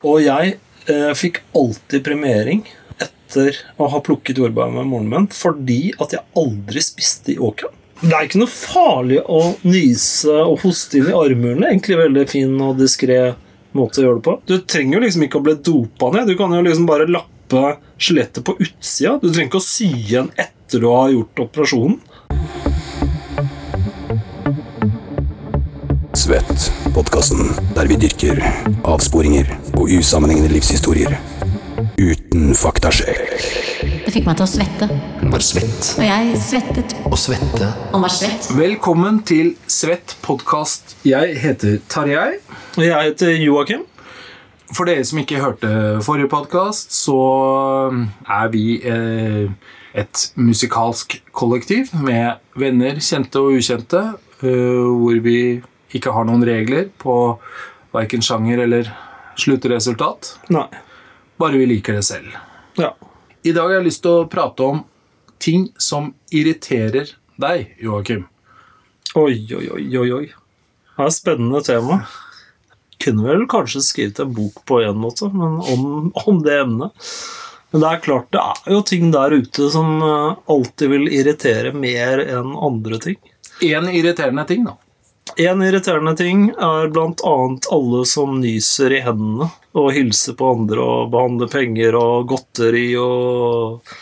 Og jeg eh, fikk alltid premiering etter å ha plukket jordbær med moren min fordi at jeg aldri spiste i åkeren. Det er ikke noe farlig å nyse og hoste inn i armhulene. Egentlig veldig fin og diskré måte å gjøre det på. Du trenger jo liksom ikke å bli dopa ned. Du kan jo liksom bare lappe skjelettet på utsida. Du trenger ikke å sy igjen etter du har gjort operasjonen. Svett, podkasten der vi dyrker avsporinger og usammenhengende livshistorier uten faktasjekk. Det fikk meg til å svette. Hun var svett. Og jeg svettet. Og svette. Og var svett. Velkommen til Svett podkast. Jeg heter Tarjei. Og jeg heter Joakim. For dere som ikke hørte forrige podkast, så er vi eh, et musikalsk kollektiv med venner, kjente og ukjente, eh, hvor vi ikke har noen regler på verken sjanger eller sluttresultat. Nei. Bare vi liker det selv. Ja. I dag har jeg lyst til å prate om ting som irriterer deg, Joakim. Oi, oi, oi, oi, oi. Det er et spennende tema. Kunne vel kanskje skrevet en bok på en måte, men om, om det emnet. Men det er klart, det er jo ting der ute som eh, alltid vil irritere mer enn andre ting. Én irriterende ting, da. En irriterende ting er annet alle som nyser i hendene og hilser på andre og behandler penger og godteri og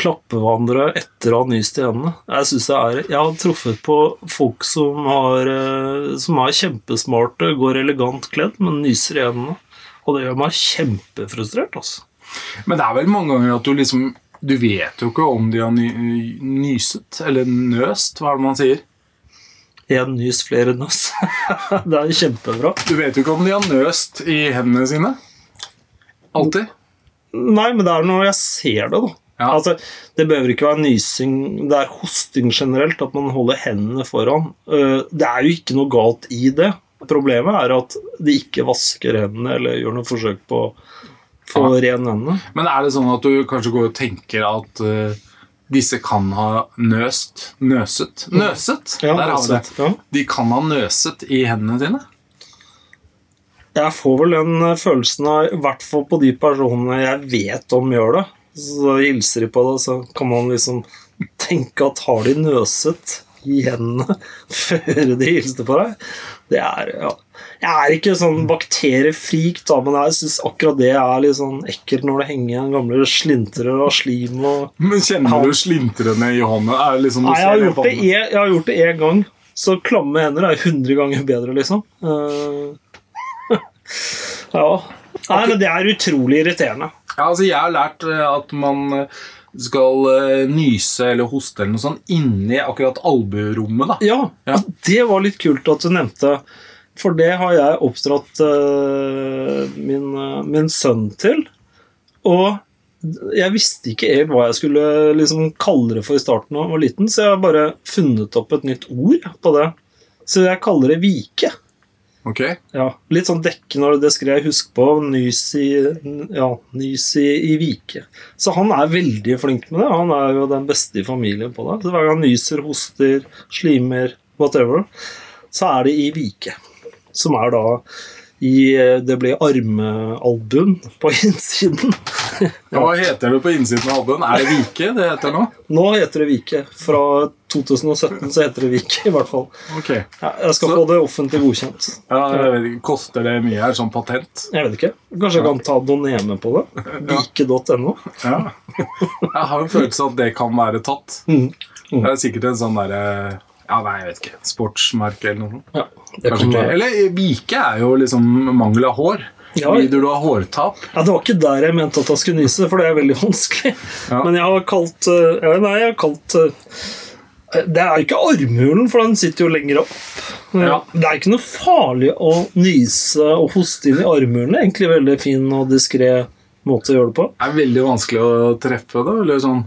klapper hverandre etter å ha nyst i hendene. Jeg synes det er Jeg har truffet på folk som, har, eh, som er kjempesmarte, går elegant kledd, men nyser i hendene. Og det gjør meg kjempefrustrert, altså. Men det er vel mange ganger at du liksom Du vet jo ikke om de har ny, nyset eller nøst, hva er det man sier? Én nys, flere nøs. det er kjempebra. Du vet jo ikke om de har nøst i hendene sine. Alltid. Nei, men det er når jeg ser det, da. Ja. Altså, det behøver ikke være nysing, det er hosting generelt, at man holder hendene foran. Eh, Det er jo ikke noe galt i det. Problemet er at de ikke vasker hendene eller gjør noe forsøk på å få Ja. ren hendene. Men er det sånn at du kanskje går og tenker at eh, disse kan ha nøst Nøset? Nøset! Ja, Der har vi det. De kan ha nøset i hendene sine. Jeg får vel den eh, følelsen av, i hvert fall på de personene jeg vet om gjør det. Så hilser de på det, så kan man liksom tenke at har de nøset i hendene før de hilste på deg? Det er ja. Jeg er ikke sånn bakteriefrik, da, men jeg syns akkurat det er litt sånn ekkelt når det henger igjen gamle slintre og slim og Men kjenner Ja. du slintrene i hånda? Er liksom Nei, jeg har gjort det, en, jeg har gjort det én gang. Så klamme hender er 100 ganger bedre, liksom. Uh, ja. Nei, men det er utrolig irriterende. Ja, altså Jeg har lært eh, at man eh, skal nyse eller hoste eller noe sånt inni akkurat albuerommet. da. Ja, Ja. det var litt kult at du nevnte. For det har jeg oppdratt uh, min, uh, min sønn til. Og jeg visste ikke helt hva jeg skulle liksom kalle det for i starten da jeg var liten, så jeg har bare funnet opp et nytt ord på det. Så jeg kaller det vike. Ok? Ja, Litt sånn dekkende, og det skrev jeg husk på. Nys i, ja, nys i, i vike. Så han er veldig flink med det. Han er jo den beste i familien på det. Så Hver gang han nyser, hoster, slimer, whatever, så er det i vike. Som er da i Det ble armealbuen på innsiden. Ja, Hva heter det på innsiden av albuen? Er det Vike det heter nå? Nå heter det Vike. Fra 2017 så heter det Vike, i hvert fall. Ok. Ja, jeg skal Så- få det offentlig godkjent. Ja, vet Koster det mye her, sånn patent? Jeg vet ikke. Kanskje jeg kan ta doneme på det? Vike.no. Ja. Jeg har en følelse av at det kan være tatt. Mm. Det er sikkert en sånn derre Ja, nei, jeg vet ikke. Sportsmerke eller noe sånt. Ja, Kanskje kan ikke. være. Eller Vike er jo liksom mangel av hår. Ja. Lider du av hårtap? Ja, Det var ikke der jeg mente at jeg skulle nyse, for det er veldig vanskelig. Ja. Men jeg har kalt eh, ja, Nei, jeg har kalt eh, Det er ikke armhulen, for den sitter jo lenger opp. Ja. Det er ikke noe farlig å nyse og hoste inn i armhulen. Egentlig veldig fin og diskré måte å gjøre det på. Det er veldig vanskelig å treffe det. eller sånn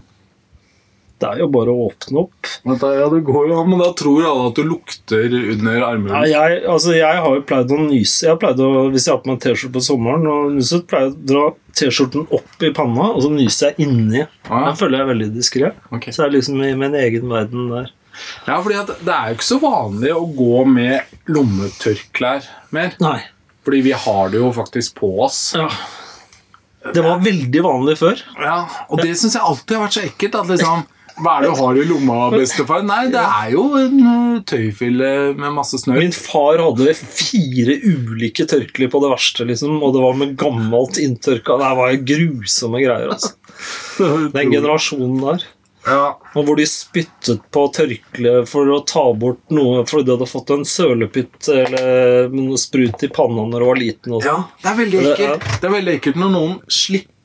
Det er jo bare å åpne opp. Da, Ja, det går jo an, men da tror alle at du lukter under Ja, jeg, altså, jeg har jo pleid å nyse. Jeg har pleid å, Hvis jeg har på meg T-skjorte på sommeren, og nyset, pleier jeg å dra T-skjorten opp i panna, og så nyser jeg inni. Ah. Den føler jeg veldig diskré. Okay. Så jeg er liksom i min egen verden der. Ja, fordi at det er jo ikke så vanlig å gå med lommetørklær mer. Nei. Fordi vi har det jo faktisk på oss. Ja. Det var veldig vanlig før. Ja, Og det syns jeg alltid har vært så ekkelt. At liksom Hva er det du har i lomma, bestefar? Nei, det er jo en uh, tøyfille med masse snø. Min far hadde fire ulike tørklær på det verste, liksom, og det var med gammelt inntørka. Det var grusomme greier. altså. Den generasjonen der. Ja. Og hvor de spyttet på tørkleet for å ta bort noe fordi de hadde fått en sølepytt eller noe sprut i panna når du var liten. Ja, det er veldig ekkelt Det er veldig ekkelt når noen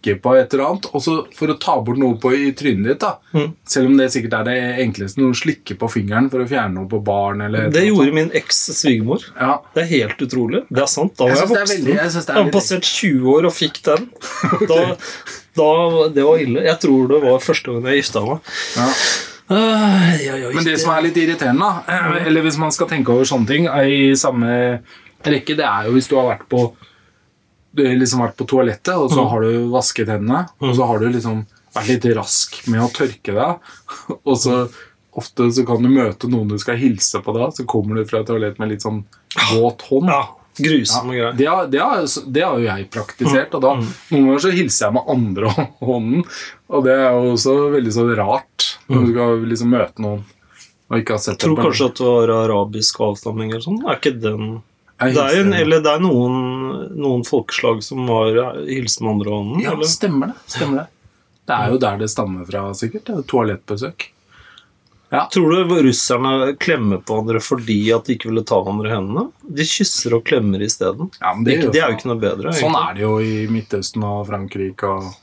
slikker på et eller annet, og så for å ta bort noe på i trynet ditt. da Mm. Selv om det sikkert er det enkleste. Noen slikker på fingeren for å fjerne noe på barn. Eller Det gjorde min eks-svigermor. ja. Det er helt utrolig. Det er sant. Da var Jeg jeg, voksen. jeg jeg passert 20 år og fikk den. Da, da, det var ille. Jeg tror det var første gang jeg gifta meg. Ja. Uh, ja, ja, Men det som er litt irriterende, da, eh, eller hvis man skal tenke over sånne ting er i samme rekke, det er jo hvis du har vært på liksom vært på toalettet, og så har du vasket hendene, og så har du liksom vært litt rask med å tørke deg, og så ofte så kan du møte noen du skal hilse på da, så kommer du fra toalettet med litt sånn våt hånd. Ja, grusomme Ja, greier. det, har, det, har, det har jo jeg praktisert, og da noen ganger så hilser jeg med andre hånden, og det er jo også veldig så rart når du skal liksom møte noen og ikke har sett Jeg tror kanskje at det var arabisk avstamning eller sånn. Er ikke den Det er, en, eller det er noen, noen folkeslag som har hilsen med andre hånden. Ja, eller? stemmer det. stemmer Det Det er jo der det stammer fra, sikkert. det er Toalettbesøk. Tror du russerne klemmer på hverandre fordi at de ikke ville ta hverandre i hendene? De kysser og klemmer isteden. Ja, Det, det, det er jo ikke noe bedre. Sånn er det jo i Midtøsten og Frankrike og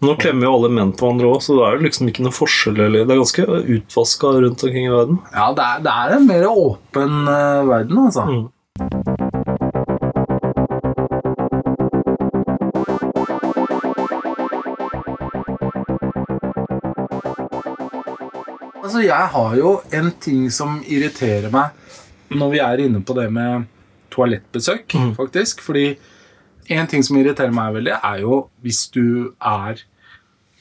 Nå klemmer jo alle menn på hverandre òg, så det er jo liksom ikke noe forskjell. Eller, det er ganske utvaska rundt omkring i verden. Ja, det er, det er en mer åpen uh, verden, altså. Mm. Altså, jeg har jo en ting som irriterer meg når vi er inne på det med toalettbesøk, Mm. faktisk. Fordi en ting som irriterer meg veldig, er jo hvis du er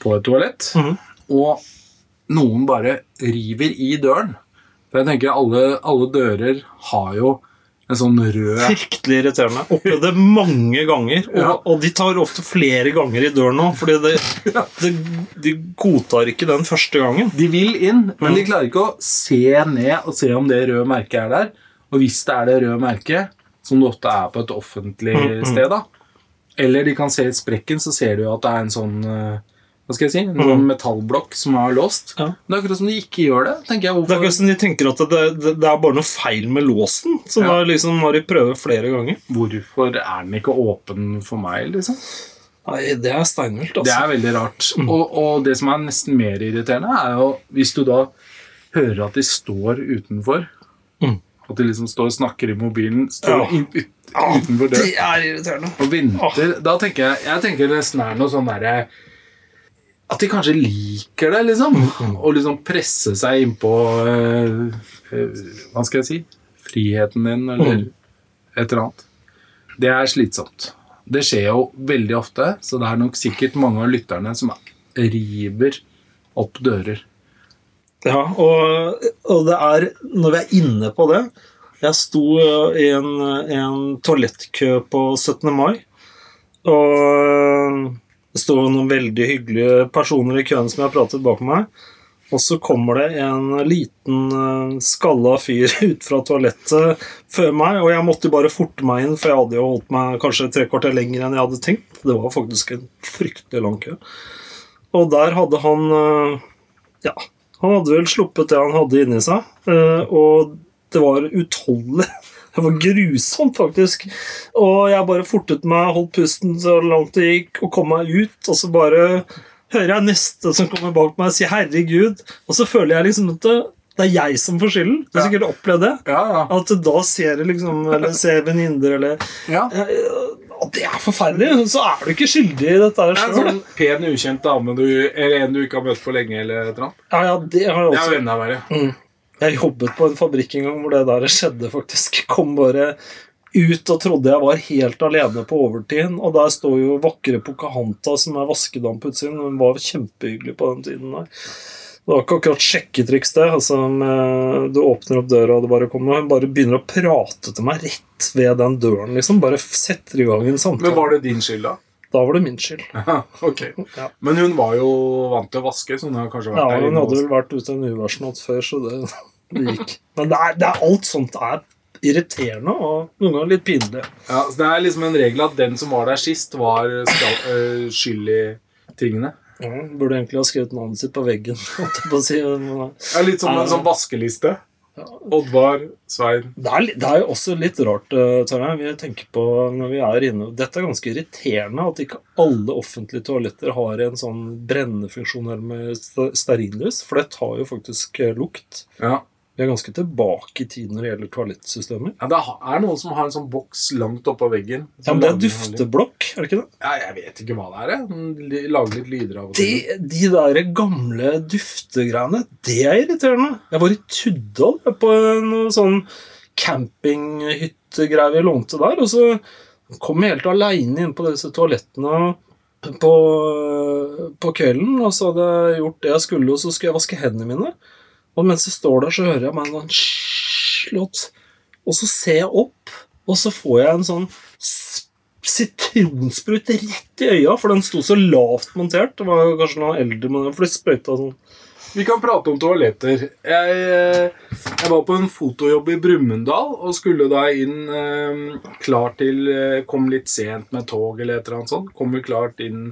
på et toalett, mm. og noen bare river i døren. For jeg tenker alle, alle dører har jo en sånn rød Fryktelig irriterende. Opplevd det mange ganger. Og, Ja. og de tar ofte flere ganger i døren nå, fordi det, det, de godtar ikke den første gangen. De vil inn, men Mm. de klarer ikke å se ned og se om det røde merket er der. Og hvis det er det røde merket, som det ofte er på et offentlig Mm, mm. sted, da, eller de kan se i sprekken, så ser du at det er en sånn eh, hva skal jeg si, en Mm. sånn metallblokk som er låst. Ja. Det er akkurat som de ikke gjør det. tenker jeg Det er akkurat som de tenker at det, det, det er bare noe feil med låsen. Som Ja. liksom har de prøvd flere ganger. Hvorfor er den ikke åpen for meg, liksom? Nei, det er steinvilt, Det altså. er veldig rart. Mm. Og, og det som er nesten mer irriterende, er jo hvis du da hører at de står utenfor. Mm. At de liksom står og snakker i mobilen står Ja. ut, utenfor døren Det er irriterende. og venter. Da tenker jeg jeg tenker det nesten er noe sånn derre At de kanskje liker det, liksom. Mm, Å liksom presse seg innpå uh, Hva skal jeg si? Friheten din, eller Mm. et eller annet. Det er slitsomt. Det skjer jo veldig ofte, så det er nok sikkert mange av lytterne som river opp dører. Ja, og, og det er Når vi er inne på det Jeg sto i en, en toalettkø på 17. mai, og det står noen veldig hyggelige personer i køen som jeg har pratet bak meg. Og så kommer det en liten eh, skalla fyr ut fra toalettet før meg, og jeg måtte bare forte meg inn, for jeg hadde jo holdt meg kanskje tre kvarter lenger enn jeg hadde tenkt. Det var faktisk en fryktelig lang kø. Og der hadde han eh, Ja, han hadde vel sluppet det han hadde inni seg, eh, og det var utholdelig. Det var grusomt, faktisk. Og jeg bare fortet meg, holdt pusten så langt det gikk, og kom meg ut, og så bare hører jeg neste som kommer bak meg sier 'herregud', og så føler jeg liksom at det, det er jeg som får skylden. Du har sikkert opplevd det. Ja, ja. At da ser du liksom Eller ser venninner eller ja. Og det er forferdelig! Så er du ikke skyldig i dette er en sjøl. sånn pen, ukjent dame du, eller en du ikke har møtt på lenge, eller et eller annet. Ja, ja, det har jeg Det er jo enda verre. Jeg jobbet på en fabrikk en gang hvor det der skjedde, faktisk. Kom bare ut og trodde jeg var helt alene på overtid. Og der står jo vakre Pocahanta som er vaskedam på utsiden. Hun var kjempehyggelig på den tiden der. Det var ikke akkurat sjekketriks, det. Altså, du åpner opp døra, og det bare kommer Hun bare begynner å prate til meg rett ved den døren, liksom. Bare setter i gang en samtale. Men var det din skyld, da? Da var det min skyld. ok. Ja. Men hun var jo vant til å vaske, så hun har kanskje vært Ja, der hun hadde vel vært ute en uværsnatt før, så det, gikk. Men det er, det er alt sånt er irriterende og noen ganger litt pinlig. Ja, så Det er liksom en regel at den som var der sist, var skal, øh, skyld i tingene. Ja, burde egentlig ha skrevet navnet sitt på veggen. si. men, Ja, litt som en sånn vaskeliste. Oddvar, Svein Det er, det er jo også litt rart, uh, Tarjei. Vi tenker på når vi er inne Dette er ganske irriterende at ikke alle offentlige toaletter har en sånn brennefunksjon her med stearinlys, for det tar jo faktisk eh, lukt. Ja. Vi er ganske tilbake i tid når det gjelder toalettsystemer. ja, Det er noen som har en sånn boks langt oppå veggen. Ja, men det er dufteblokk, er det ikke det? Ja, jeg vet ikke hva det er. jeg. Lager litt lyder av og til. De, de der gamle duftegreiene, det er irriterende. Jeg var i Tuddal på noe sånn campinghyttegreier vi lånte der, og så kom jeg helt aleine inn på disse toalettene på, på kvelden, og så hadde jeg gjort det jeg skulle, og så skulle jeg vaske hendene mine. Og mens jeg står der, så hører jeg meg en sånn slått, og så ser jeg opp, og så får jeg en sånn sitronsprut rett i øya, for den sto så lavt montert. Det var kanskje noen eldre, men for de sprøyta sånn. Vi kan prate om toaletter. Jeg, eh, jeg var på en fotojobb i Brumunddal og skulle da inn eh, klar til eh, Kom litt sent med tog eller et eller annet sånt. Kommer klart inn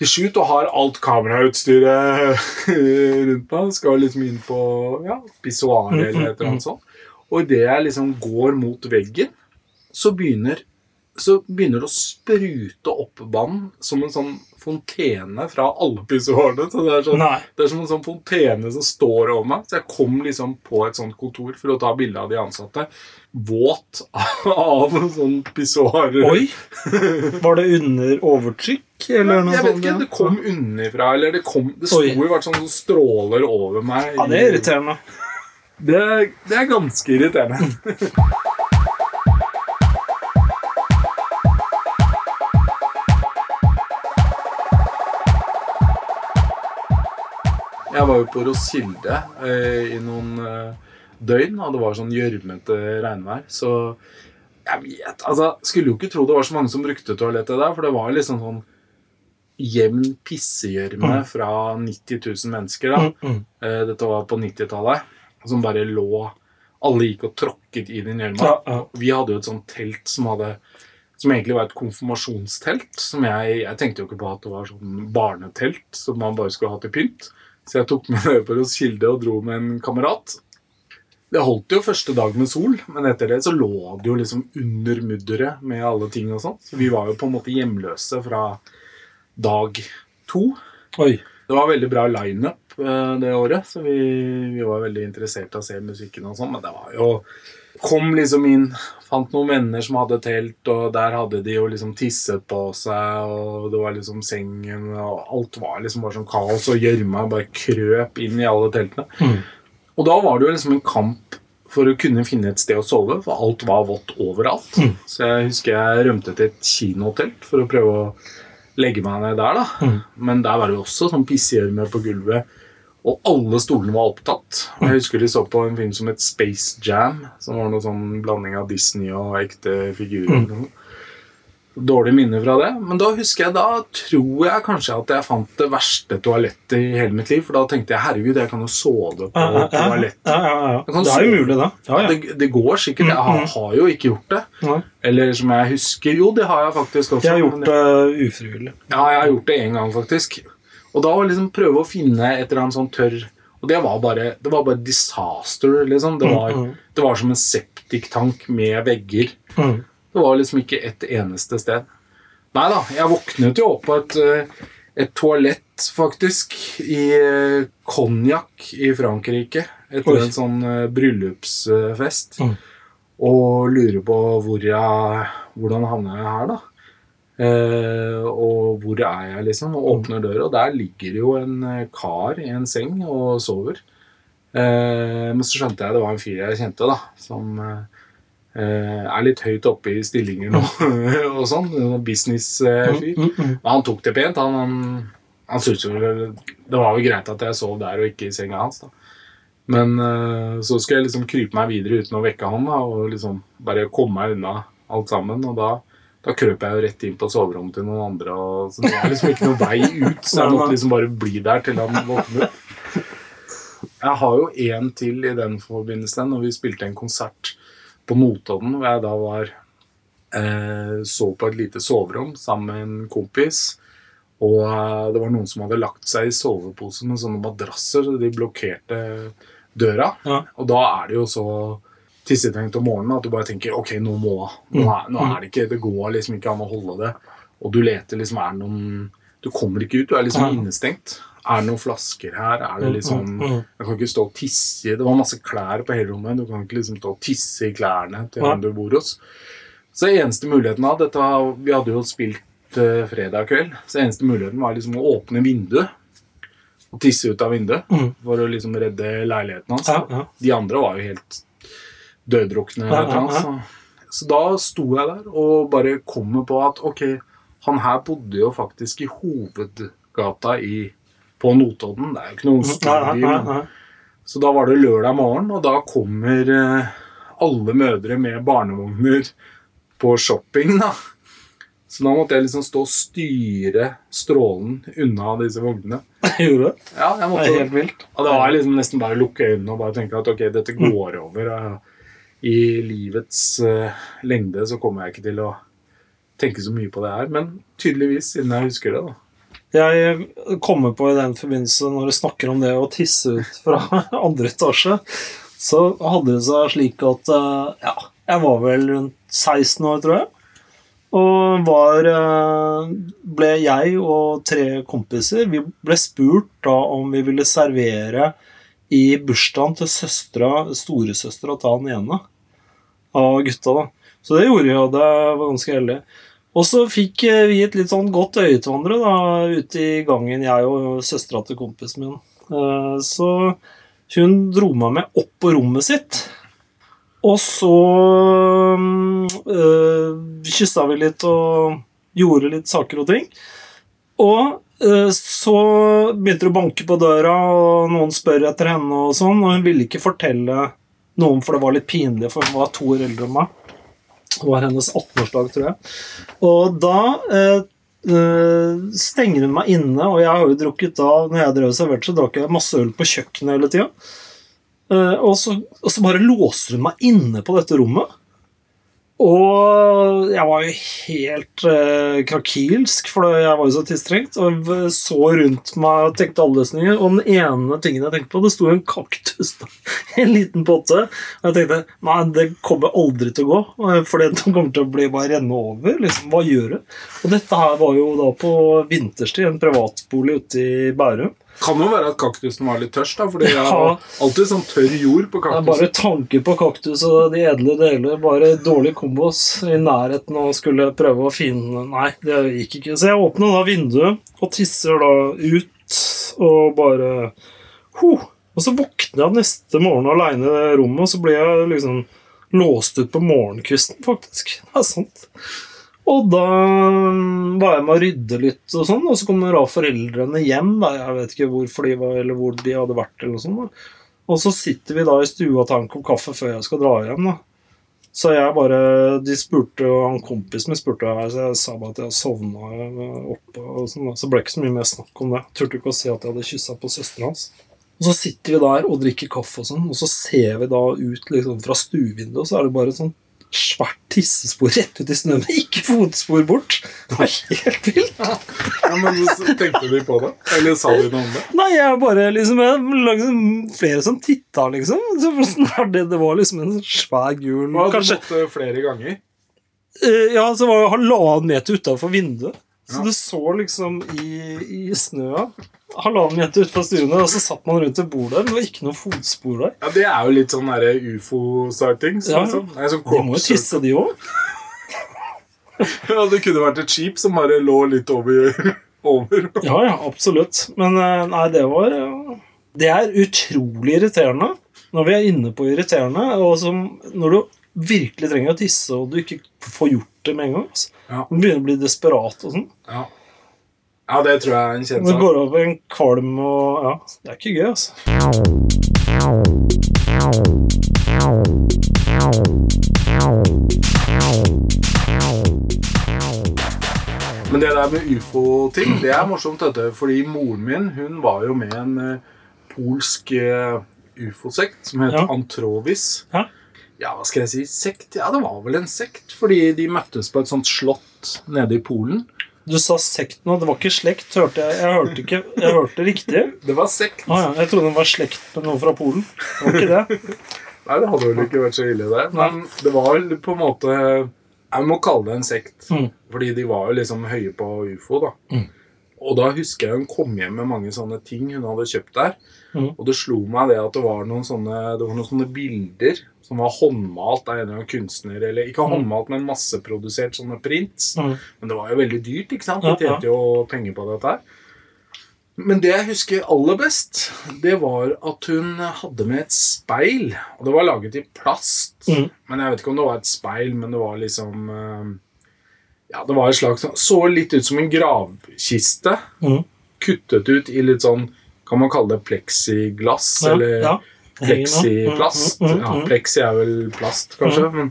til shoot og har alt kamerautstyret rundt meg. Skal liksom inn på ja, pissoaret eller et eller annet sånt. Og idet jeg liksom går mot veggen, så begynner, så begynner det å sprute opp vann som en sånn fontene fra alle pissoarene. Så det er sånn det er som en sånn fontene som står over meg. Så jeg kom liksom på et sånt kontor for å ta bilde av de ansatte. Våt av en sånn pissoar. Oi! Var det under overtrykk, eller noe Jeg vet ikke, det kom underfra, eller det kom Det sto i hvert fall sånn stråler over meg. Ja, det er irriterende. Det, det er ganske irriterende. Jeg var jo på Roskilde eh, i noen eh, døgn, og det var sånn gjørmete regnvær. Så jeg vet Altså, skulle jo ikke tro det var så mange som brukte toalettet der, for det var liksom sånn jevn pissegjørme fra 90 000 mennesker. da. Mm, mm. Eh, Dette var på 90-tallet. Som bare lå Alle gikk og tråkket i den gjørma. Ja, ja. Vi hadde jo et sånt telt som hadde som egentlig var et konfirmasjonstelt. Som jeg, jeg tenkte jo ikke på at det var sånn barnetelt som man bare skulle ha til pynt. Så jeg tok med det på Roskilde og dro med en kamerat. Det holdt jo første dag med sol, men etter det så lå det jo liksom under mudderet med alle ting og sånt. Så vi var jo på en måte hjemløse fra dag to. Oi. Det var veldig bra lineup eh, det året, så vi, vi var veldig interessert i å se musikken og sånn, men det var jo Kom liksom inn, fant noen venner som hadde telt, og der hadde de jo liksom tisset på seg, og det var liksom sengen, og alt var liksom bare sånn kaos, og gjørma bare krøp inn i alle teltene. Mm. Og da var det jo liksom en kamp for å kunne finne et sted å sove, for alt var vått overalt. Mm. Så jeg husker jeg rømte til et kinotelt for å prøve å legge meg ned der, da. Mm. Men der var det jo også sånn pissegjørme på gulvet. Og alle stolene var opptatt. Og Jeg husker de så på en film som het Space Jam, som var noe sånn blanding av Disney og ekte figurer. Dårlig minne fra det. Men da husker jeg, da tror jeg kanskje at jeg fant det verste toalettet i hele mitt liv. For da tenkte jeg herregud, jeg kan jo sove på Ja, ja, ja. Ja. Det er jo mulig, da. Ja, ja. Det, det går sikkert. Jeg har, har jo ikke gjort det. Eller som jeg husker Jo, det har jeg faktisk også. Jeg har gjort det ufrivillig. Ja, jeg har gjort det én gang, faktisk. Og da var liksom prøve å finne et eller annet sånn tørr Og det var bare Det var bare disaster, liksom. Det var, Mm, mm. det var som en septiktank med vegger. Mm. Det var liksom ikke et eneste sted. Nei da, jeg våknet jo opp på et, eh, et toalett, faktisk, i konjakk Cognac i Frankrike. Etter Oi. en sånn eh, bryllupsfest. Mm. Og lurer på hvor jeg, hvordan havner jeg her, da. Eh, og hvor er jeg, liksom? Og åpner døra, og der ligger jo en eh, kar i en seng og sover. Eh, men så skjønte jeg det var en fyr jeg kjente, da, som er litt høyt oppe i stillinger nå og sånn. Business-fyr. Mm, mm. Men han tok det pent. Han, han Han syntes jo Det var jo greit at jeg sov der og ikke i senga hans, da. Men så skulle jeg liksom krype meg videre uten å vekke han da, og liksom bare komme meg unna alt sammen. Og da, da krøp jeg jo rett inn på soverommet til noen andre. Og, så det er liksom ikke noen vei ut, så jeg måtte liksom bare bli der til han våknet. Jeg har jo en til i den forbindelse, når vi spilte en konsert på Notodden, hvor jeg da var eh, så på et lite soverom sammen med en kompis. Og eh, det var noen som hadde lagt seg i sovepose med sånne madrasser, så de blokkerte døra. Ja. Og da er det jo så tissetrengt om morgenen at du bare tenker ok, nå må Nå er, nå er det ikke Det går liksom ikke an å holde det. Og du leter liksom Er det noen Du kommer ikke ut, du er liksom innestengt. Er det noen flasker her? Er det Mm, liksom mm, mm. Jeg kan ikke stå og tisse Det var masse klær på hele rommet. Du kan ikke liksom stå og tisse i klærne til den du bor hos. Så eneste muligheten av dette Vi hadde jo spilt uh, fredag kveld, så eneste muligheten var liksom å åpne vinduet og tisse ut av vinduet Mm. for å liksom redde leiligheten hans. De andre var jo helt døddrukne. Eller noe, Så. så da sto jeg der og bare kommer på at ok, han her bodde jo faktisk i hovedgata i, på Notodden. Det er jo ikke noen stor by. men- Så da var det lørdag morgen, og da kommer eh, alle mødre med barnevogner på shopping, da. Så da måtte jeg liksom stå og styre strålen unna disse vognene. Gjorde du? Ja, jeg Det måtte er helt vilt. og da var jeg liksom nesten bare å lukke øynene og bare tenke at ok, dette går over. og I livets uh, lengde så kommer jeg ikke til å tenke så mye på det her, men tydeligvis, siden jeg husker det, da. Jeg kommer på i den forbindelse, når du snakker om det å tisse ut fra andre etasje, så hadde det seg slik at uh, ja, jeg var vel rundt 16 år, tror jeg. Og var eh, Ble jeg og tre kompiser Vi ble spurt da om vi ville servere i bursdagen til søstera, storesøstera til han ene av gutta. da. Så det gjorde jeg, og det var ganske heldig. Og så fikk eh, vi et litt sånn godt øye til hverandre da, ute i gangen, jeg og søstera til kompisen min. Eh, Så hun dro meg med opp på rommet sitt. Og så øh, kyssa vi litt og gjorde litt saker og ting. Og øh, så begynte det å banke på døra, og noen spør etter henne, og sånn, og hun ville ikke fortelle noen, for det var litt pinlig, for hun var to år eldre enn meg. Det var hennes 18-årsdag, tror jeg. Og da eh, eh, stenger hun meg inne, og jeg har jo drukket da Når jeg drev og serverte, så drakk jeg masse øl på kjøkkenet hele tida. Eh, og, og så bare låser hun meg inne på dette rommet. Og jeg var jo helt eh, krakilsk, for jeg var jo så tilstrengt. Og så rundt meg og tenkte alle løsninger. Og den ene tingen jeg tenkte på, det sto en kaktus i en liten potte. Og jeg tenkte nei, det kommer aldri til å gå, eh, for det kommer til å bli bare renne over. Liksom, hva gjør du? Og dette her var jo da på vinterstid, en privatbolig ute i Bærum. Kan jo være at kaktusen var litt tørst, da, jeg Ja. har alltid sånn tørr jord på Det er bare tanke på kaktus og de edle deler. Bare dårlig kombos i nærheten og skulle prøve å finne Nei, det gikk ikke. Så jeg åpner da vinduet og tisser da ut og bare huh. Og så våkner jeg neste morgen aleine i det rommet, og så blir jeg liksom låst ut på morgenkvisten, faktisk. Det er sant. Og da var jeg med å rydde litt, og sånn, og så kommer da foreldrene hjem. Da. Jeg vet ikke hvorfor de var, eller hvor de hadde vært. eller sånt. Da. Og så sitter vi da i stua og tar en kopp kaffe før jeg skal dra hjem. da. Så jeg bare De spurte, og han kompisen min spurte, her, så jeg sa bare at jeg sovna oppe. og sånn da. Så ble det ikke så mye mer snakk om det. Turte ikke å se at jeg hadde kyssa på søsteren hans. Og så sitter vi der og drikker kaffe, og sånn, og så ser vi da ut liksom fra stuevinduet, og så er det bare et sånt svært tissespor rett ut i snøen, ikke fotspor bort. Det var helt vilt. Ja, men tenkte de på det? Eller sa de noe om det? Nei, jeg bare liksom Jeg lagde flere som titta, liksom. Så sånn det, det var liksom en svær gul hadde Kanskje måtte flere ganger. Eh, Ja, så var det halvannen meter utafor vinduet. Så du så liksom i, i snøa halvannen meter utenfor stuene, og så satt man rundt et bord der. Men det var ikke noe fotspor der. Ja, Det er jo litt sånn ufo-starting. Så Ja. Liksom. Sånn De må jo tisse, de òg. Ja, det kunne vært et skip som bare lå litt over. over. Ja, ja, absolutt. Men eh, nei, det var eh, Det er utrolig irriterende når vi er inne på irriterende, og som når du virkelig trenger å tisse, og du ikke får gjort det med en gang. Altså. Ja. Du begynner å bli desperat og sånn. Ja. Ja, det tror jeg er en kjent Det går over en kvalm og Ja, det er ikke gøy, altså. Men det der med ufo-ting, det er morsomt, dette. Fordi moren min hun var jo med en eh, polsk eh, ufo-sekt som het Ja. Antrovis. Ja. Ja, hva skal jeg si? Sekt? Ja, det var vel en sekt. Fordi de møttes på et sånt slott nede i Polen. Du sa sekt nå. Det var ikke slekt, hørte jeg. Jeg hørte, ikke, jeg hørte riktig. Det var sekt. Ah, ja, jeg trodde den var slekt med noen fra Polen. Det var ikke det. Nei, det hadde vel ikke vært så ille, det. Men det var vel på en måte Jeg må kalle det en sekt. Mm. Fordi de var jo liksom høye på ufo, da. Mm. Og da husker jeg hun kom hjem med mange sånne ting hun hadde kjøpt der. Mm. Og det slo meg det at det var noen sånne, det var noen sånne bilder som var håndmalt av en eller annen kunstner. Eller ikke håndmalt, men masseprodusert sånne prints. Mm. Men det var jo veldig dyrt, ikke sant? De tjente jo penger på dette her. Men det jeg husker aller best, det var at hun hadde med et speil. Og det var laget i plast. Mm. Men jeg vet ikke om det var et speil, men det var liksom eh, Ja, det var et slags Så litt ut som en gravkiste. Mm. Kuttet ut i litt sånn Kan man kalle det pleksiglass? Ja, eller ja. Pleksiplast. Mm, mm, Ja, mm. pleksi er vel plast, kanskje. Men,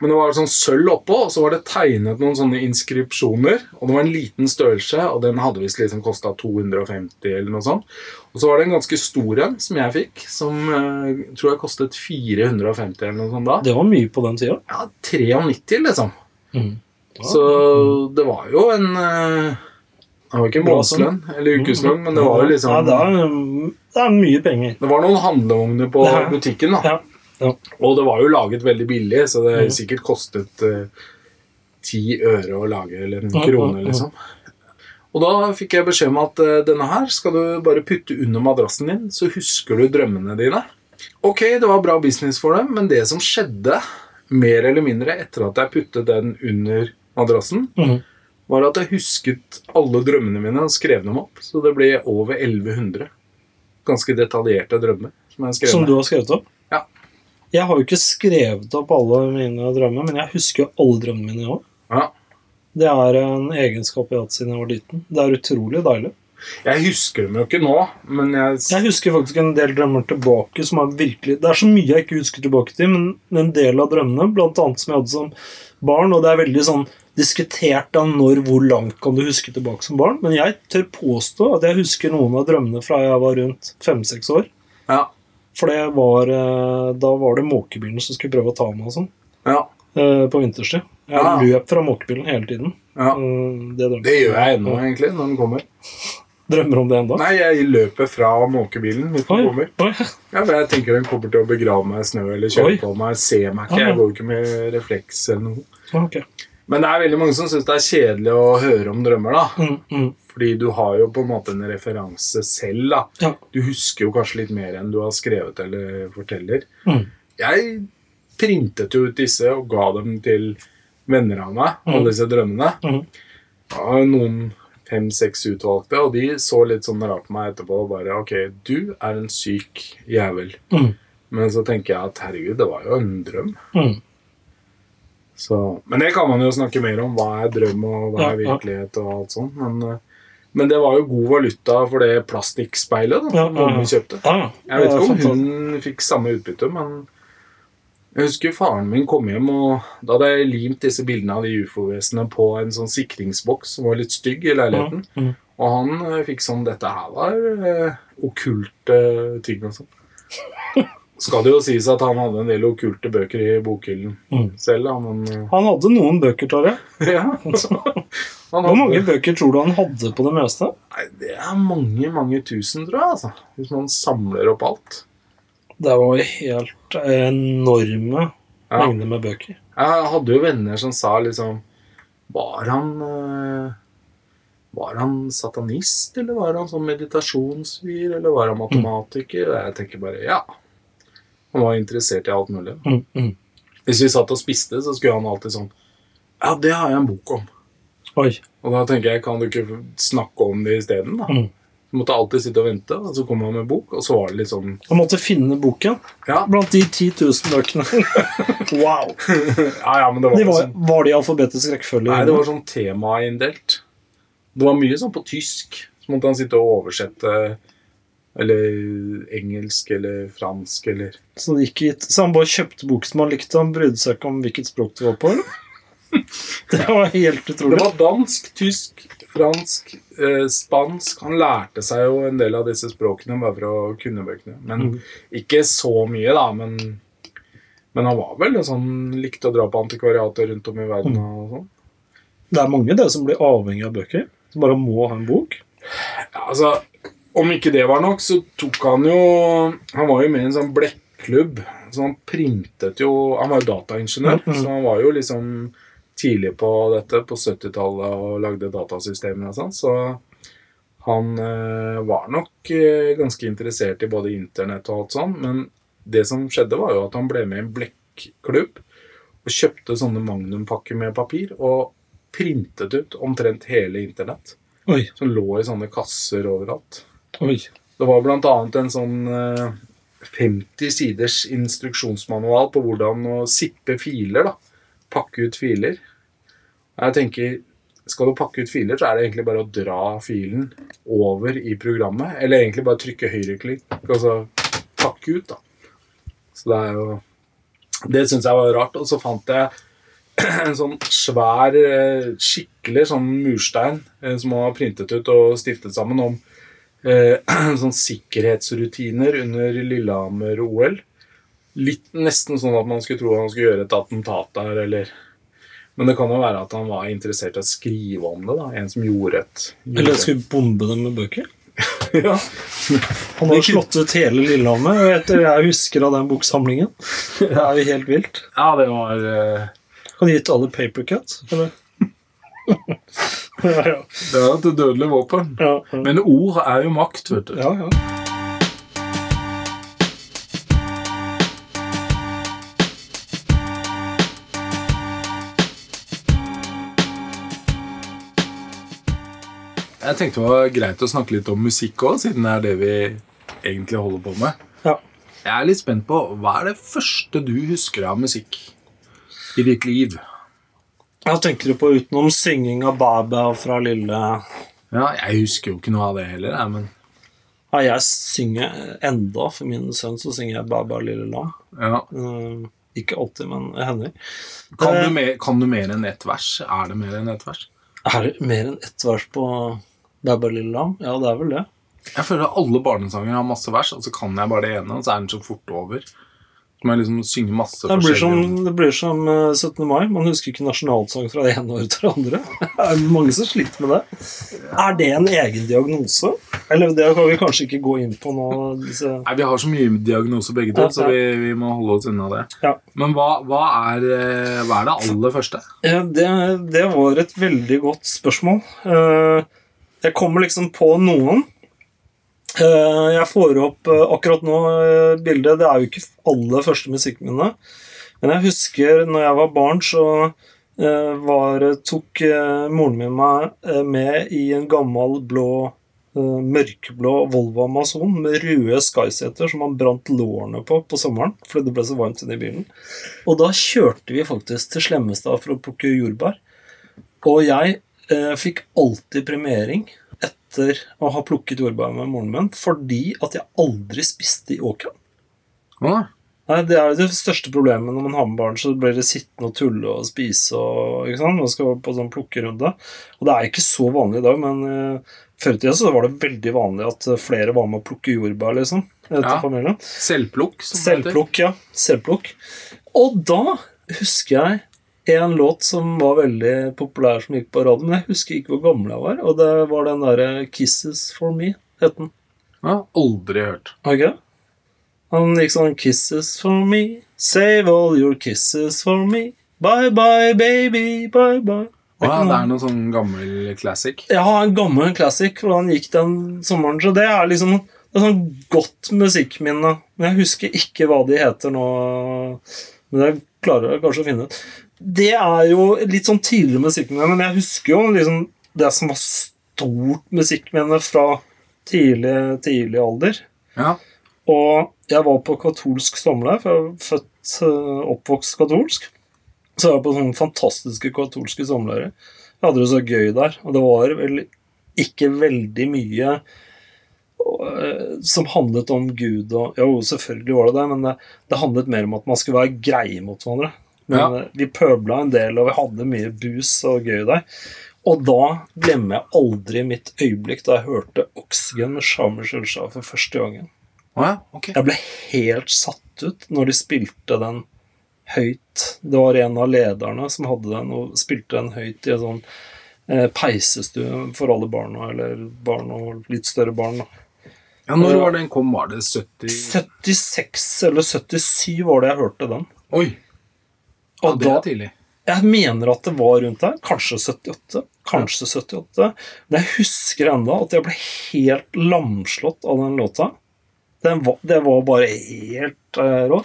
men det var sånn sølv oppå, og så var det tegnet noen sånne inskripsjoner. Og det var en liten størrelse, og den hadde visst liksom kosta 250 eller noe sånt. Og så var det en ganske stor en som jeg fikk, som eh, tror jeg kostet 450 eller noe sånt da. Det var mye på den tida. Ja, 93, liksom. Mm. Så det var jo en eh, Det var ikke månedslønn eller ukeslønn, men det var jo liksom Ja, det er, det er mye penger. Det var noen handlevogner på Ja. butikken, da. Ja. ja. Og det var jo laget veldig billig, så det mm. sikkert kostet ti ti øre å lage, eller en krone, liksom. Og da fikk jeg beskjed om at uh, denne her skal du bare putte under madrassen din, så husker du drømmene dine. Ok, det var bra business for dem, men det som skjedde, mer eller mindre etter at jeg puttet den under madrassen, Mhm. Var at jeg husket alle drømmene mine og skrev dem opp. Så det ble over 1100 ganske detaljerte drømmer. Som jeg Som du har skrevet opp? Ja. Jeg har jo ikke skrevet opp alle mine drømmer, men jeg husker jo alle drømmene mine òg. Ja. Det er en egenskap jeg har hatt siden jeg var liten. Det er utrolig deilig. Jeg husker dem jo ikke nå, men jeg, Jeg husker faktisk en del drømmer tilbake som er virkelig Det er så mye jeg ikke husker tilbake til, men en del av drømmene, blant annet som jeg hadde som barn, og det er veldig sånn diskutert da når hvor langt kan du huske tilbake som barn, men jeg tør påstå at jeg husker noen av drømmene fra jeg var rundt fem-seks år. ja, For det var, eh, da var det måkebilen som skulle prøve å ta meg og sånn, ja, eh, på vinterstid. Jeg Ja. løp fra måkebilen hele tiden. ja. Mm, Det, Det gjør jeg ennå, egentlig, når den kommer. Drømmer om det ennå? Nei, jeg løper fra måkebilen Oi, oi. Ja, for jeg tenker den kommer til å begrave meg i snø eller kjøre Oi. på meg. Se meg ikke. Ah. Jeg går ikke med refleks eller noe. Okay. Men det er veldig mange som syns det er kjedelig å høre om drømmer, da. Mm, mm. Fordi du har jo på en måte en referanse selv, da. Ja. Du husker jo kanskje litt mer enn du har skrevet eller forteller. Mm. Jeg printet jo ut disse og ga dem til venner av meg, Mm. alle disse drømmene. Mhm. Ja, noen fem-seks utvalgte, og de så litt sånn rart på meg etterpå og bare Ok, du er en syk jævel. Mm. Men så tenker jeg at herregud, det var jo en drøm. Mm. Så, men det kan man jo snakke mer om. Hva er drøm, og hva er virkelighet, og alt sånt. Men, eh, men det var jo god valuta for det plastikkspeilet da, Ja, ja, ja. vi kjøpte. Jeg vet ikke om hun fikk samme utbytte, men jeg husker faren min kom hjem, og da hadde jeg limt disse bildene av de ufo-vesenene på en sånn sikringsboks som var litt stygg i leiligheten. Mm. Og han eh, fikk sånn Dette her var eh, okkulte ting og sånn. Skal det jo sies at han hadde en del okkulte bøker i bokhyllen Mm. selv, da, men eh, Han hadde noen bøker, Tarjei. ja. Hvor mange bøker tror du han hadde på det meste? nei, det er mange, mange tusen, tror jeg, altså. Hvis man samler opp alt. Det var helt enorme Ja. mengder med bøker. Jeg hadde jo venner som sa liksom Var han eh, Var han satanist, eller var han sånn meditasjonsfyr, eller var han matematiker? Mm. jeg tenker bare ja. Han var interessert i alt mulig. Mm, mm. Hvis vi satt og spiste, så skulle han alltid sånn Ja, det har jeg en bok om. Oi. Og da tenker jeg, kan du ikke snakke om det isteden, da? Mm. Du måtte alltid sitte og vente, og så kom han med bok, og så var det litt sånn Han måtte finne boken Ja, blant de 10 000 bøkene. wow! ja, ja men det var, De var, sånn var de i alfabetisk rekkefølge? Nei, det var sånn temainndelt. Det var mye sånn på tysk. Så måtte han sitte og oversette Eller engelsk eller fransk eller Så, så han bare kjøpte bok som han likte, han brydde seg ikke om hvilket språk det var på? eller? Det var helt utrolig. Det var dansk, tysk, fransk, eh, spansk. Han lærte seg jo en del av disse språkene bare for å kunne bøkene. Men mm. ikke så mye, da. Men, men han var vel sånn likte å dra på antikvariater rundt om i verden og sånn. Det er mange det som blir avhengig av bøker. Som bare må ha en bok. Ja, altså, om ikke det var nok, så tok han jo Han var jo med i en sånn blekklubb. Så han printet jo Han var jo dataingeniør, mm. så han var jo liksom tidlig på dette på 70-tallet og lagde datasystemer og sånn. Så han eh, var nok eh, ganske interessert i både internett og alt sånn. Men det som skjedde, var jo at han ble med i en blekklubb og kjøpte sånne magnumpakker med papir og printet ut omtrent hele internett Oi, som lå i sånne kasser overalt. oi. Det var annet en sånn eh, 50 siders instruksjonsmanual på hvordan å sippe filer, da. Pakke ut filer. Jeg tenker, skal du pakke ut filer, så er det egentlig bare å dra filen over i programmet. Eller egentlig bare trykke høyreklikk, og så pakke ut, da. Så det er jo Det syns jeg var rart. Og så fant jeg en sånn svær, eh, skikkelig sånn murstein eh, som man har printet ut og stiftet sammen om eh, sånn sikkerhetsrutiner under Lillehammer-OL. Litt nesten sånn at man skulle tro han skulle gjøre et attentat der, eller Men det kan jo være at han var interessert i å skrive om det. da En som gjorde et Eller skulle bombe dem med bøker. ja. Han har slått ut hele Lillehammer, og etter jeg husker av den boksamlingen. Det er jo helt vilt. ja, det var uh... Han gitt alle papercut, eller? ja, ja. Det er et dødelig våpen. Ja, ja. Men ord er jo makt, vet du. ja, ja. Jeg tenkte det var greit å snakke litt om musikk òg, siden det er det vi egentlig holder på med. ja. Jeg er litt spent på hva er det første du husker av musikk i ditt liv? Jeg tenker på utenom synging av Baba fra Lille Ja, Jeg husker jo ikke noe av det heller, men Ja, jeg synger enda. For min sønn så synger jeg Baba Lille Lam. ja. Uh, ikke alltid, men det hender. kan, Eh, du mer, kan du mer enn ett vers? Er det mer enn ett vers? Er det mer enn ett vers på Baba Lille Lam? Ja, det er vel det. Jeg føler at alle barnesanger har masse vers, og så kan jeg bare det ene, og så er den så fort over. Så må jeg liksom synge masse Det blir som, det blir som eh, 17. mai. Man husker ikke nasjonalsang fra det ene året til det andre. Det er mange som sliter med det. Er det en egen diagnose? Eller det kan vi kanskje ikke gå inn på nå. Disse. Nei, Vi har så mye diagnoser begge to, Ja, så vi, vi må holde oss unna det. Ja. Men hva, hva, er, eh, hva er det aller første? Det, det var et veldig godt spørsmål. Eh, Jeg kommer liksom på noen. Eh, Jeg får opp eh, akkurat nå eh, bildet Det er jo ikke alle første musikkminnene. Men jeg husker når jeg var barn, så var, tok moren min meg med i en gammel blå mørkeblå Volvo Amazon med røde Skyseter som man brant lårene på på sommeren fordi det ble så varmt inne i bilen. Og da kjørte vi faktisk til Slemmestad for å plukke jordbær. Og jeg eh, fikk alltid premiering etter å ha plukket jordbær med moren min fordi at jeg aldri spiste i åkeren. Hva? Nei, Det er det største problemet når man har med barn. Så blir det sittende og tulle og spise og ikke sant? Man skal på sånn plukkerunde. Og det er ikke så vanlig i dag, men uh, før i tida så var det veldig vanlig at eh, flere var med å plukke jordbær, liksom. Etter Ja. familien. Selvplukk. som det heter. Selvplukk, ja. Selvplukk. Og da husker jeg en låt som var veldig populær som gikk på radio, men jeg husker ikke hvor gammel jeg var. Og det var den derre 'Kisses for Me', het den. Ja, aldri hørt. Det? Han gikk sånn 'Kisses for me, save all your kisses for me'. Bye bye, baby, bye bye. Å, ja, det er noe sånn gammel classic. Ja, en gammel classic, og han gikk den sommeren. Så det er liksom det er sånn godt musikkminne. Men jeg husker ikke hva de heter nå. Men det klarer jeg kanskje å finne ut. Det er jo litt sånn tidligere musikkminne, men jeg husker jo liksom det som var stort musikkminne fra tidlig, tidlig alder. Ja. Og jeg var på katolsk sommerleir, for jeg er født øh, oppvokst katolsk. Så jeg var på sånne fantastiske katolske sommerleirer. Jeg hadde det så gøy der. Og det var vel ikke veldig mye øh, som handlet om Gud og Jo, selvfølgelig var det det, men det, det handlet mer om at man skulle være greie mot hverandre. Men Ja. vi pøbla en del, og vi hadde mye bus og gøy der. Og da glemmer jeg aldri mitt øyeblikk da jeg hørte Oxygen med Shamer Shelshah for første gangen. Ja, okay. Jeg ble helt satt ut når de spilte den høyt. Det var en av lederne som hadde den, og spilte den høyt i en sånn eh, peisestue for alle barna, eller barn og litt større barn. da. Ja, Når var den kom? Var det 70 76 eller 77 var det jeg hørte den. Oi! Ja, det er tidlig. jeg mener at det var rundt der. Kanskje 78. Kanskje 78. Men jeg husker enda at jeg ble helt lamslått av den låta. Den var, det var bare helt uh, rå.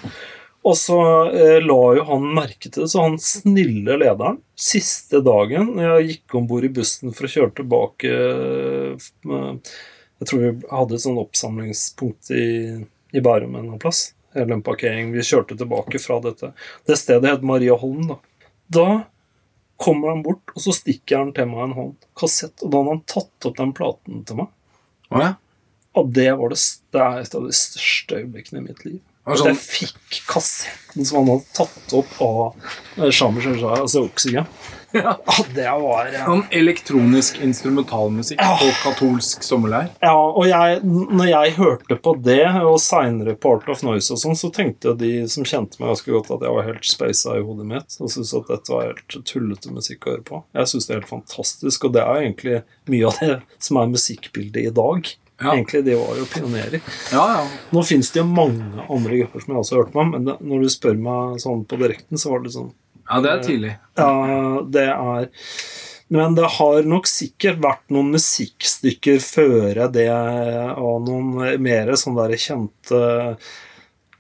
Og så eh, la jo han merke til det, så han snille lederen Siste dagen jeg gikk om bord i bussen for å kjøre tilbake eh, Jeg tror vi hadde et sånn oppsamlingspunkt i, i Bærum en plass. Eller en parkering. Vi kjørte tilbake fra dette. Det stedet het Mariaholm, da. Da kommer han bort, og så stikker han til meg en hånd. Kassett. Og da hadde han tatt opp den platen til meg. Oh, ja. Og det var det, det er et av de største øyeblikkene i mitt liv. At sånn- jeg fikk kassetten som han hadde tatt opp av eh, Shamer Shelshah, altså Oxygen. Ja. Det var ja. Sånn elektronisk instrumentalmusikk Ja. på katolsk sommerleir. ja, og jeg, når jeg hørte på det, og seinere på Art of Noise og sånn, så tenkte de som kjente meg ganske godt, at jeg var helt speisa i hodet mitt, og syntes at dette var helt tullete musikk å høre på. Jeg syns det er helt fantastisk, og det er egentlig mye av det som er musikkbildet i dag. Ja. Egentlig, De var jo pionerer. Ja, ja. Nå fins det jo mange andre grupper som jeg også har hørt på men det, når du spør meg sånn på direkten, så var det sånn ja, det er tidlig. Ja, det er Men det har nok sikkert vært noen musikkstykker føre det, og noen mer sånn der kjente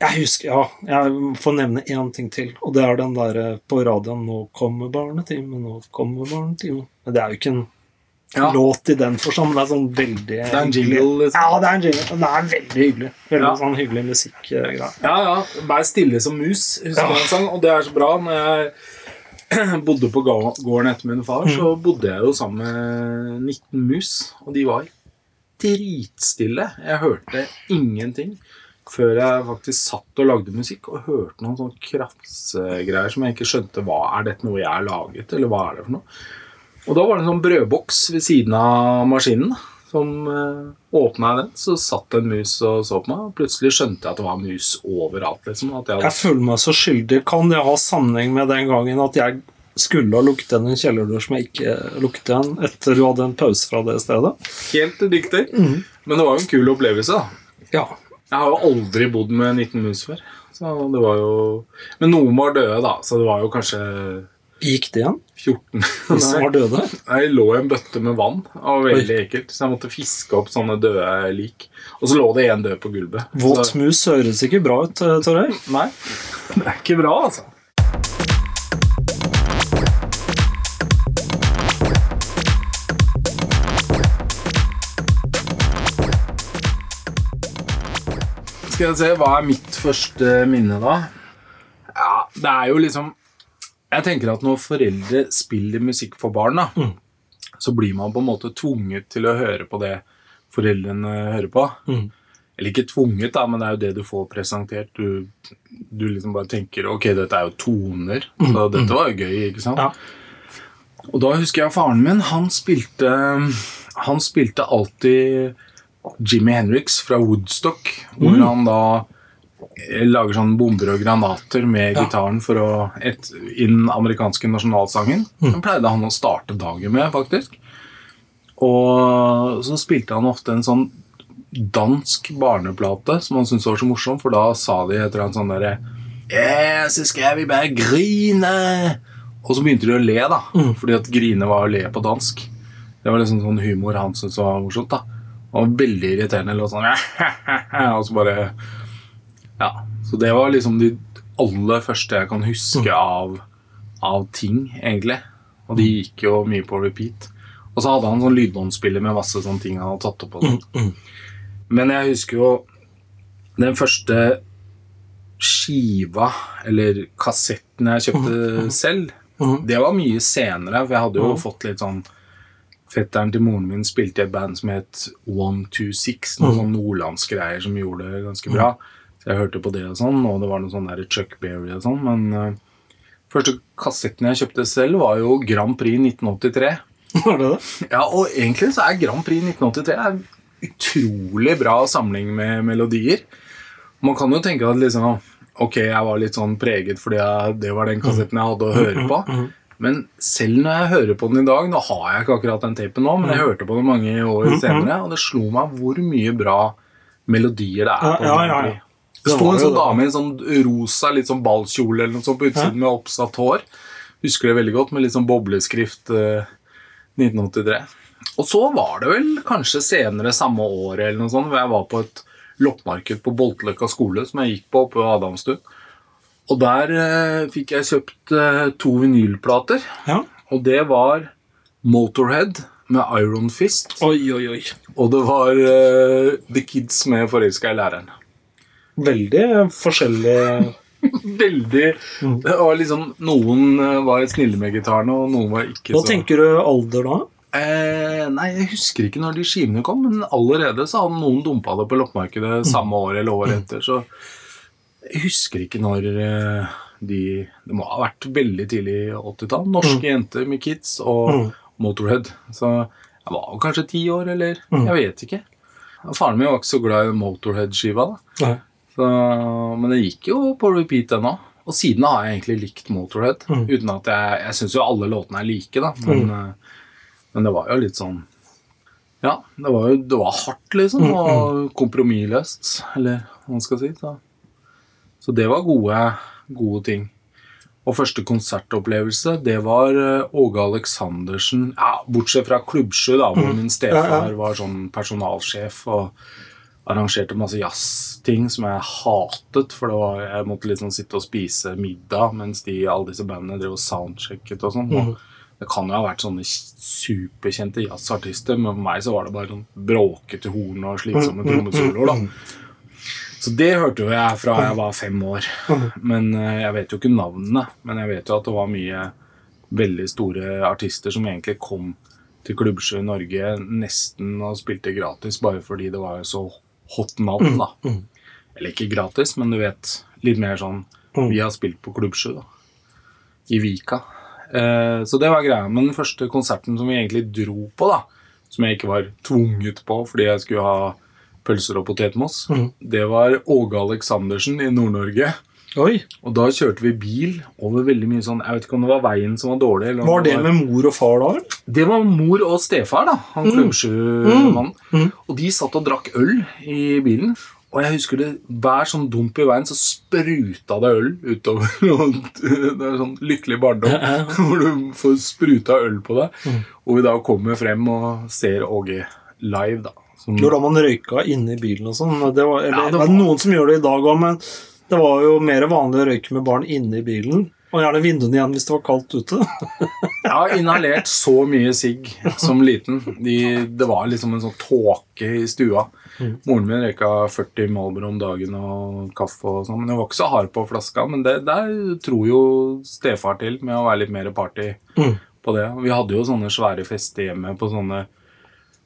Jeg husker Ja, jeg får nevne én ting til, og det er den der på radioen 'Nå kommer barnetimen, nå kommer barnetimen'. Men det er jo ikke en Ja. låt i den forstand, det er sånn veldig Det er en jingle, liksom. Ja, det er en jingle. Det er veldig hyggelig. Veldig Ja. sånn hyggelig musikkgreie. Ja, ja. Vær stille som mus, husker jeg en sang. Og det er så bra. Når jeg bodde på gården etter min far, så bodde jeg jo sammen med 19 mus. Og de var dritstille. Jeg hørte ingenting før jeg faktisk satt og lagde musikk og hørte noen sånne krafsegreier som jeg ikke skjønte hva er dette noe jeg har laget, eller hva er det for noe. Og da var det en sånn brødboks ved siden av maskinen. Som eh, åpna den, så satt en mus og så på meg. Og plutselig skjønte jeg at det var mus overalt. liksom. At jeg Jeg føler meg så skyldig. Kan det ha sammenheng med den gangen at jeg skulle ha lukket igjen en kjellerdør som jeg ikke lukket igjen etter du hadde en pause fra det stedet? Helt riktig. Men det var jo en kul opplevelse. da. Ja. Jeg har jo aldri bodd med 19 mus før. Så det var jo... Men noen var døde, da, så det var jo kanskje Gikk det igjen? 14. De som var døde? Jeg lå i en bøtte med vann. Det var veldig ekkelt, så jeg måtte fiske opp sånne døde lik. Og så lå det én død på gulvet. Våt mus høres ikke bra ut, eh, Torøy. nei, det er ikke bra, altså. Skal jeg se, hva er mitt første minne, da? Ja, det er jo liksom Jeg tenker at når foreldre spiller musikk for barn, da, så blir man på en måte tvunget til å høre på det foreldrene hører på. Eller ikke tvunget, da, men det er jo det du får presentert. Du, du liksom bare tenker ok, dette er jo toner, så dette var jo gøy. ikke sant? Ja. Og da husker jeg faren min, han spilte Han spilte alltid Jimmy Henriks fra Woodstock, hvor han da lager sånn bomber og granater med Ja. gitaren for å et, i den amerikanske nasjonalsangen. Den pleide han å starte dagen med, faktisk. Og så spilte han ofte en sånn dansk barneplate som han syntes var så morsom, for da sa de et eller annet sånn derre Ja, så skal vi bare grine. Og så begynte de å le, da. Fordi at grine var å le på dansk. Det var liksom sånn humor han syntes var morsomt. da Og veldig irriterende. Låt sånn Og så bare Ja. Så det var liksom de aller første jeg kan huske av, av ting, egentlig. Og de gikk jo mye på repeat. Og så hadde han sånn lydbåndspiller med masse sånne ting han hadde tatt opp. og sånn. Men jeg husker jo den første skiva, eller kassetten jeg kjøpte selv, det var mye senere, for jeg hadde jo fått litt sånn fetteren til moren min spilte i et band som het 126, noen sånn nordlandsgreier som gjorde det ganske bra. Så jeg hørte på det og sånn, og det var noe sånn der Chuck Berry og sånn, men uh, første kassetten jeg kjøpte selv var jo Grand Prix 1983. Var det det? Ja, og egentlig så er Grand Prix 1983 en utrolig bra samling med melodier. Man kan jo tenke at liksom Ok, jeg var litt sånn preget fordi jeg, det var den kassetten jeg hadde å høre på. Men selv når jeg hører på den i dag Nå har jeg ikke akkurat den tapen nå, men jeg hørte på den mange år senere, og det slo meg hvor mye bra melodier det er på Ja, ja, ja. Det sto en sånn dame i en sånn rosa litt sånn ballkjole eller noe sånt på utsiden med oppsatt hår. Husker det veldig godt, med litt sånn bobleskrift eh, 1983. Og så var det vel kanskje senere samme året eller noe sånt, hvor jeg var på et loppemarked på Boltløkka skole som jeg gikk på oppe ved Adamstuen. Og der eh, fikk jeg kjøpt eh, to vinylplater, Ja. og det var Motorhead med Iron Fist, Oi, oi, oi. og det var eh, The Kids med Forelska i læreren. Veldig forskjellig Veldig Det var liksom Noen eh, var snille med gitarene, og noen var ikke Hva så tenker du alder da? eh, Nei, jeg husker ikke når de skivene kom, men allerede så hadde noen dumpa det på loppemarkedet samme år eller året etter, så jeg husker ikke når eh, de Det må ha vært veldig tidlig 80-tall. Norske jenter med kids og Motorhead. Så jeg var kanskje ti år, eller Jeg vet ikke. Faren min var ikke så glad i Motorhead-skiva, da. Nei. Så, men det gikk jo på repeat ennå. Og siden har jeg egentlig likt Motorhead. Uten at jeg Jeg syns jo alle låtene er like, da. Men, mm. men det var jo litt sånn Ja, det var jo det var hardt, liksom. Og kompromissløst, eller hva man skal si. Så, så det var gode, gode ting. Og første konsertopplevelse, det var eh, Åge Aleksandersen ja, Bortsett fra Klubbsjø, da, hvor min stefar var sånn personalsjef og arrangerte masse jazzting som jeg hatet, for det var, jeg måtte liksom sitte og spise middag mens de, alle disse bandene drev og soundchecket og sånn. Mm. Det kan jo ha vært sånne superkjente jazzartister, men for meg så var det bare sånn bråkete horn og slitsomme trommesoloer. da. Så det hørte jo jeg fra jeg var fem år. Men eh, Jeg vet jo ikke navnene, men jeg vet jo at det var mye veldig store artister som egentlig kom til Klubbsjø i Norge nesten og spilte gratis bare fordi det var så hot navn, da. Eller ikke gratis, men du vet litt mer sånn Vi har spilt på Klubbsjø, da. I Vika. Eh, så det var greia. Men den første konserten som vi egentlig dro på, da, som jeg ikke var tvunget på fordi jeg skulle ha pølser og potetmos, det var Åge Aleksandersen i Nord-Norge. Oi, Og da kjørte vi bil over veldig mye sånn Jeg vet ikke om det var veien som var dårlig. Var det med mor og far da? Det var mor og stefar, da. Han Klubbsjø-mannen. Og de satt og drakk øl i bilen. Og jeg husker det hver sånn dump i veien, så spruta det øl utover. Og det er sånn lykkelig barndom hvor du får spruta øl på deg. Og vi da kommer frem og ser Åge live, da. Som, jo, da man røyka inne i bilen og sånn. Det var, eller, Ja, det det var- er noen som gjør det i dag òg, men det var jo mer vanlig å røyke med barn inne i bilen. Og gjerne vinduene igjen hvis det var kaldt ute. Jeg har inhalert så mye sigg som liten. De, det var liksom en sånn tåke i stua. Moren min røyka 40 Malboro om dagen og kaffe og sånn. Men hun var ikke så hard på flaska. Men det, der tror jo stefar til med å være litt mer party på det. Vi hadde jo sånne svære fester hjemme på sånne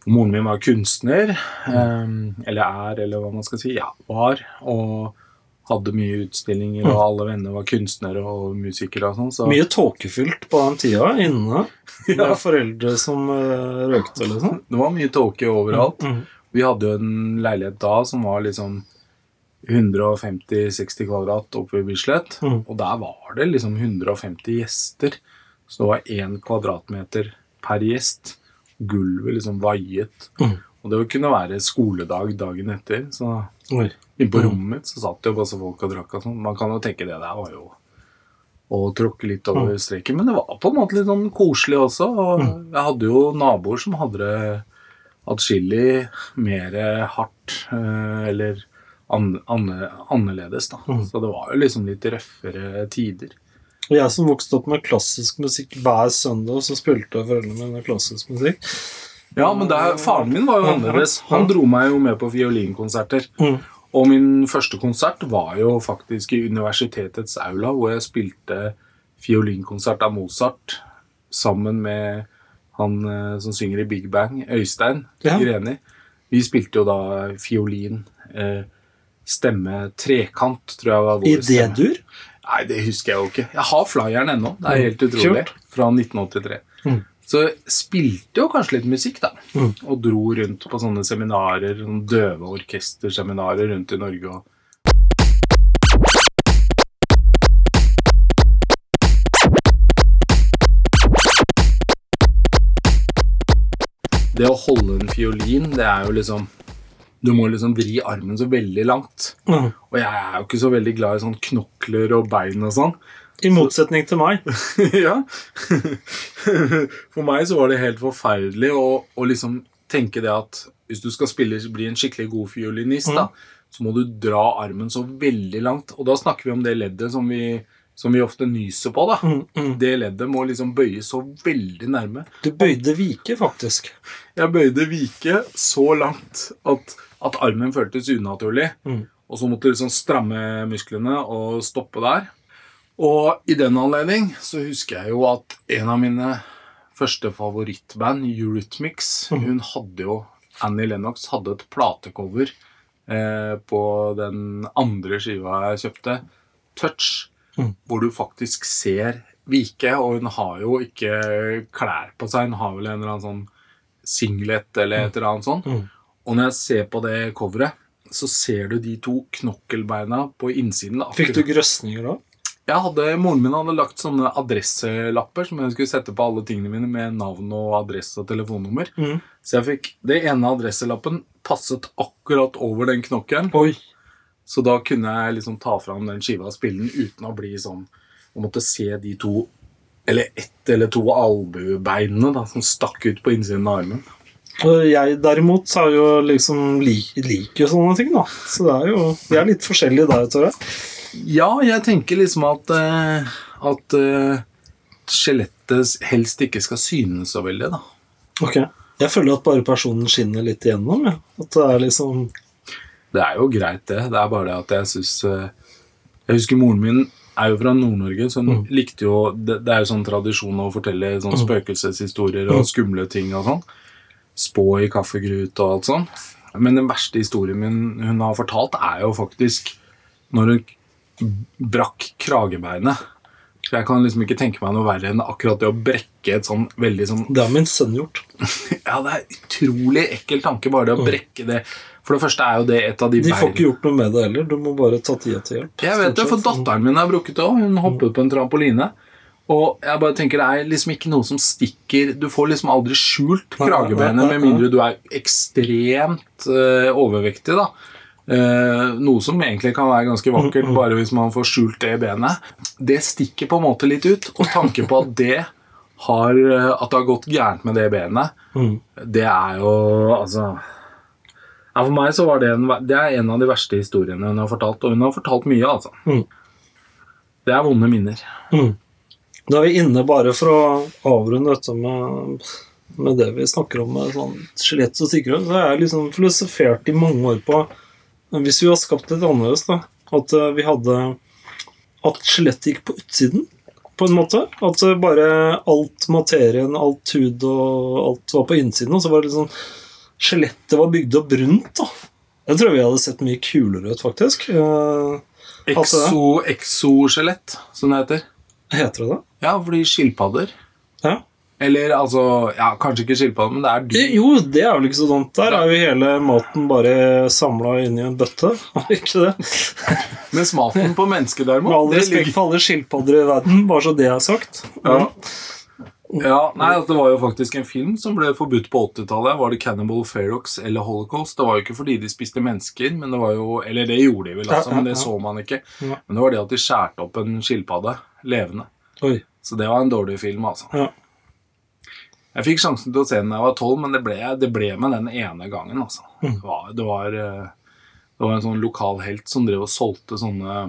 Moren min var kunstner, eh, eller er, eller hva man skal si. Ja, var. Og hadde mye utstillinger, og alle venner var kunstnere og musikere og sånn. Så Mye tåkefylt på den tida inne. Med foreldre som uh, røykte, liksom. Det var mye tåke overalt. Vi hadde jo en leilighet da som var liksom 150-60 kvadrat oppe ved Bislett. Og der var det liksom 150 gjester. Så det var én kvadratmeter per gjest. Gulvet liksom vaiet. Og det kunne være skoledag dagen etter. Så Oi. inne på rommet mitt så satt jo masse folk og drakk og sånn. Man kan jo tenke det der var jo å tråkke litt over streken. Men det var på en måte litt sånn koselig også. Og jeg hadde jo naboer som hadde det atskillig mer hardt eh, eller an, anne, annerledes, da. Så det var jo liksom litt røffere tider. Og jeg som vokste opp med klassisk musikk hver søndag, så spilte foreldrene mine klassisk musikk. Ja, men der, faren min var jo annerledes. Han dro meg jo med på fiolinkonserter. Mm. Og min første konsert var jo faktisk i universitetets aula, hvor jeg spilte fiolinkonsert av Mozart sammen med Han eh, som synger i Big Bang, Øystein Ja. Greni. Vi spilte jo da fiolin, eh, stemme, trekant, tror jeg var vår I stemme. D-dur? Nei, det husker jeg jo ikke. Jeg har flyeren ennå. Det er helt utrolig. Kjort. Fra 1983. Så spilte jo kanskje litt musikk, da. Og dro rundt på sånne seminarer, sånne døve orkesterseminarer rundt i Norge. og Det å holde en fiolin, det er jo liksom Du må liksom vri armen så veldig langt. Mm. Og jeg er jo ikke så veldig glad i sånn knokler og bein og sånn. I motsetning til meg. ja. For meg så var det helt forferdelig å, å liksom tenke det at hvis du skal spille, bli en skikkelig god fiolinist, da, så må du dra armen så veldig langt. Og da snakker vi om det leddet som vi, som vi ofte nyser på. da. Det leddet må liksom bøyes så veldig nærme. Du bøyde vike, faktisk. Jeg bøyde vike så langt at, at armen føltes unaturlig. Og så måtte du liksom stramme musklene og stoppe der. Og i den anledning så husker jeg jo at en av mine første favorittband, Eurythmics, hun hadde jo Annie Lennox hadde et platecover eh, på den andre skiva jeg kjøpte, Touch, hvor du faktisk ser Vike, og hun har jo ikke klær på seg, hun har vel en eller annen sånn singlet eller et eller annet sånt. Og når jeg ser på det coveret, så ser du de to knokkelbeina på innsiden. Akkurat. Fikk du grøsninger da? jeg hadde, Moren min hadde lagt sånne adresselapper som jeg skulle sette på alle tingene mine med navn og adresse og telefonnummer. Mm. Så jeg fikk, det ene adresselappen passet akkurat over den knokkelen. Oi. Så da kunne jeg liksom ta fram den skiva og spille den uten å bli sånn Å måtte se de to Eller ett eller to albuebeinene da, som stakk ut på innsiden av armen. Og jeg derimot så jo liksom lik, liker jo sånne ting, da. Så det er jo Vi er litt forskjellige der, tror jeg. Ja, jeg tenker liksom at eh, At eh, skjelettet helst ikke skal synes så veldig, da. Ok. Jeg føler at bare personen skinner litt igjennom. Ja. At det er liksom Det er jo greit, det. Det er bare det at jeg syns Jeg husker moren min er jo fra Nord-Norge, så hun likte jo det, det er jo sånn tradisjon å fortelle sånn spøkelseshistorier og skumle ting og sånn. Spå i kaffegrut og alt sånn. Men den verste historien min hun har fortalt, er jo faktisk når hun brakk kragebeinet. For jeg kan liksom ikke tenke meg noe verre enn akkurat det å brekke et sånn veldig sånn Det har min sønn gjort. Ja, det er utrolig ekkel tanke, bare det å brekke det. For det første er jo det et av de De får ikke gjort noe med det heller. Du må bare ta tida til hjelp. Jeg vet det, for datteren min har brukket òg. Hun hoppet på en trampoline. Og jeg bare tenker det er liksom ikke noe som stikker Du får liksom aldri skjult kragebeinet med mindre du er ekstremt uh, overvektig, da. Uh, noe som egentlig kan være ganske Mm, vakkert, bare hvis man får skjult det i benet. Det stikker på en måte litt ut. Og tanken på at det har eh, At det har gått gærent med det benet, Mm. det er jo altså ja, For meg så var det en, det er en av de verste historiene hun har fortalt, og hun har fortalt mye, altså. Mm. Det er vonde minner. Da er vi inne bare for å avrunde dette med, med det vi snakker om med sånn skjelett og sikkerhet. Så jeg liksom filosofert i mange år på Hvis vi har skapt et annerledes, da At eh, vi hadde At skjelettet gikk på utsiden, på en måte. At bare alt materien, alt hud og alt var på innsiden. Og så var det liksom Skjelettet var bygd opp rundt, da. Jeg tror vi hadde sett mye kulere ut, faktisk. Eh, Exo, exoskjelett, som det heter. heter det det? Ja, fordi skilpadder Ja. Eller altså Ja, kanskje ikke skilpadde, men det er dyr. Jo, det er vel ikke så dumt. Der er jo hele maten bare samla inn i en bøtte. Ikke det? Mens maten på mennesket, derimot Med all respekt for alle skilpadder i verden, bare så det er sagt. Ja. Ja, nei, altså, Det var jo faktisk en film som ble forbudt på 80-tallet. Var det Cannibal Ferox eller Holocaust? Det var jo ikke fordi de spiste mennesker, men det var jo, eller det gjorde de vel, altså, men det så man ikke. Men det var det at de skjærte opp en skilpadde levende. Oi. Så det var en dårlig film, altså. Ja. Jeg fikk sjansen til å se den da jeg var tolv, men det ble, det ble med den ene gangen. altså. Mm. Det, var, det, var, eh, det var en sånn lokal helt som drev og solgte sånne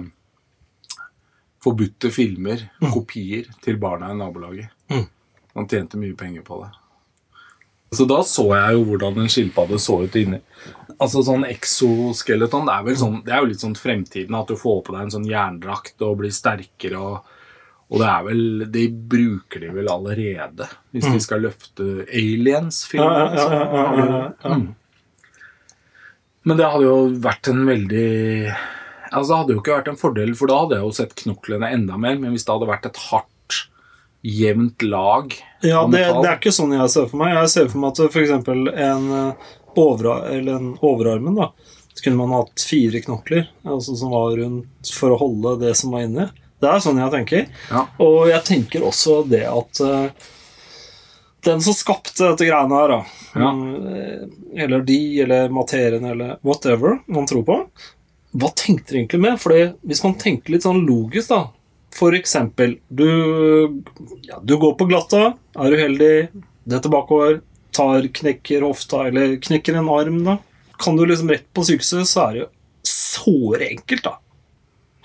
forbudte filmer, kopier, til barna i nabolaget. Mm. Han tjente mye penger på det. Så da så jeg jo hvordan en skilpadde så ut inni. Altså sånn exoskeleton, det er vel sånn, det er jo litt sånn fremtiden, at du får på deg en sånn jerndrakt og blir sterkere og, Og det er vel De bruker de vel allerede, hvis de skal løfte Aliens-filmen. Mm. Ja. Mm. Men det hadde jo vært en veldig Altså Det hadde jo ikke vært en fordel, for da hadde jeg jo sett knoklene enda mer. Men hvis det hadde vært et hardt, jevnt lag Ja, det, det er ikke sånn jeg ser for meg. Jeg ser for meg at f.eks. en eh, overar eller en overarmen da, så kunne man hatt fire knokler altså som var rundt for å holde det som var inni. Det er sånn jeg tenker. Ja. Og jeg tenker også det at eh, den som skapte dette greiene her, da, Ja. mm, eller de, eller materien, eller whatever man tror på, hva tenkte de egentlig med? Fordi hvis man tenker litt sånn logisk, da For eksempel, du, ja, du går på glatta, er uheldig, detter bakover, tar, knekker hofta, eller knekker en arm, da. Kan du liksom rett på sykehuset, så er det jo såre enkelt, da.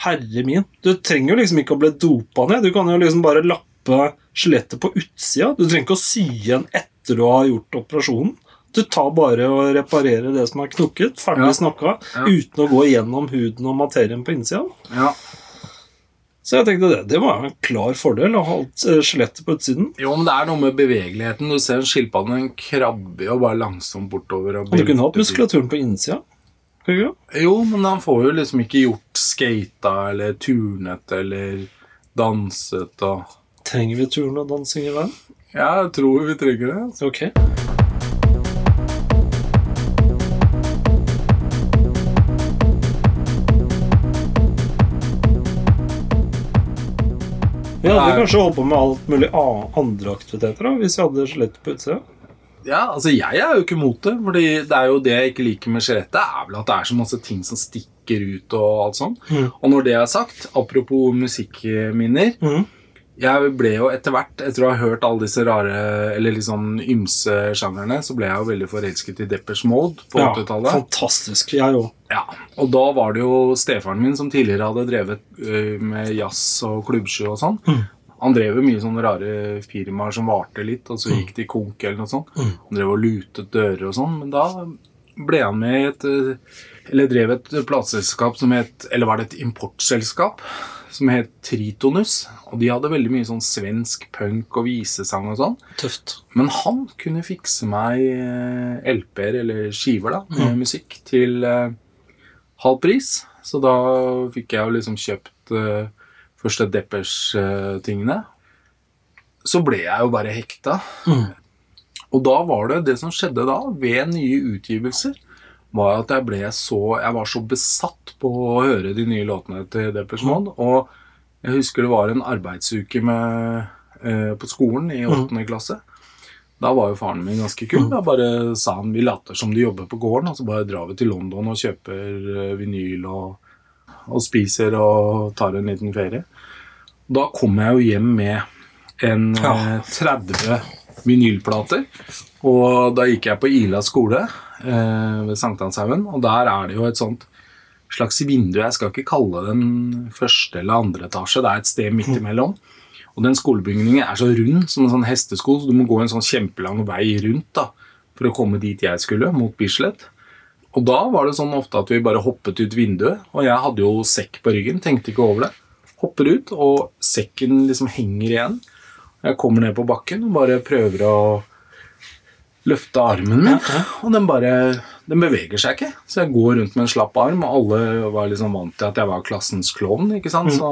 Herre min. Du trenger jo liksom ikke å bli dopa ned. Du kan jo liksom bare lappe skjelettet på utsida. Du trenger ikke å sy igjen etter du har gjort operasjonen. Du tar bare og reparerer det som er knukket, ferdig Ja. snakka, Ja. uten å gå gjennom huden og materien på innsida. Ja. Så jeg tenkte det, det var en klar fordel å ha eh, skjelettet på utsiden. Jo, men det er noe med bevegeligheten. Du ser en skilpadde den krabber jo bare langsomt bortover. Og Og du kunne hatt muskulaturen på innsida. Jo, men han får jo liksom ikke gjort skata eller turnet eller danset og Trenger vi turn og dansing i verden? Ja, jeg tror vi trenger det. altså. Ok. Vi hadde kanskje holdt på med alt mulig andre aktiviteter da, hvis vi hadde skjelettet på utsida. Ja, altså Jeg er jo ikke mot det. Fordi det er jo det jeg ikke liker med skjelettet, er vel at det er så masse ting som stikker ut. Og alt sånt. Mm. Og når det er sagt, apropos musikkminner mm. Jeg ble jo etter hvert, etter å ha hørt alle disse rare Eller liksom ymse sjangerne, så ble jeg jo veldig forelsket i Deppers Mode på Ja, 80-tallet. fantastisk. Jeg òg. Ja, og da var det jo stefaren min som tidligere hadde drevet med jazz og klubbsjø og sånn. Han drev jo mye sånne rare firmaer som varte litt, og så gikk de konk eller noe sånt. Han drev og lutet dører og sånn, men da ble han med i et Eller drev et plateselskap som het Eller var det et importselskap? Som het Tritonus. Og de hadde veldig mye sånn svensk punk og visesang og sånn. Tøft. Men han kunne fikse meg eh, LP-er, eller skiver, da, med musikk til eh, halv pris. Så da fikk jeg jo liksom kjøpt eh, første Deppers-tingene. Så ble jeg jo bare hekta. Og da var det det som skjedde da, ved nye utgivelser, var at jeg ble så Jeg var så besatt på å høre de nye låtene til Deppers Mode. Og jeg husker det var en arbeidsuke med, eh, på skolen i åttende klasse. Da var jo faren min ganske kul. Da bare sa han vi later som de jobber på gården, og så bare drar vi til London og kjøper eh, vinyl og, og spiser og tar en liten ferie. Da kom jeg jo hjem med en ja. 30 vinylplater. Og da gikk jeg på Ila skole eh, ved Sankthanshaugen, og der er det jo et sånt slags vindu. Jeg skal ikke kalle den første eller andre etasje, det er et sted midt imellom. Og den skolebygningen er så rund som en sånn hestesko, så du må gå en sånn kjempelang vei rundt da, for å komme dit jeg skulle, mot Bislett. Og da var det sånn ofte at vi bare hoppet ut vinduet, og jeg hadde jo sekk på ryggen, tenkte ikke over det. Hopper ut, og sekken liksom henger igjen. Jeg kommer ned på bakken og bare prøver å løfte armen min, og den bare den beveger seg ikke. Så jeg går rundt med en slapp arm, og alle var liksom vant til at jeg var klassens klovn. ikke sant? Så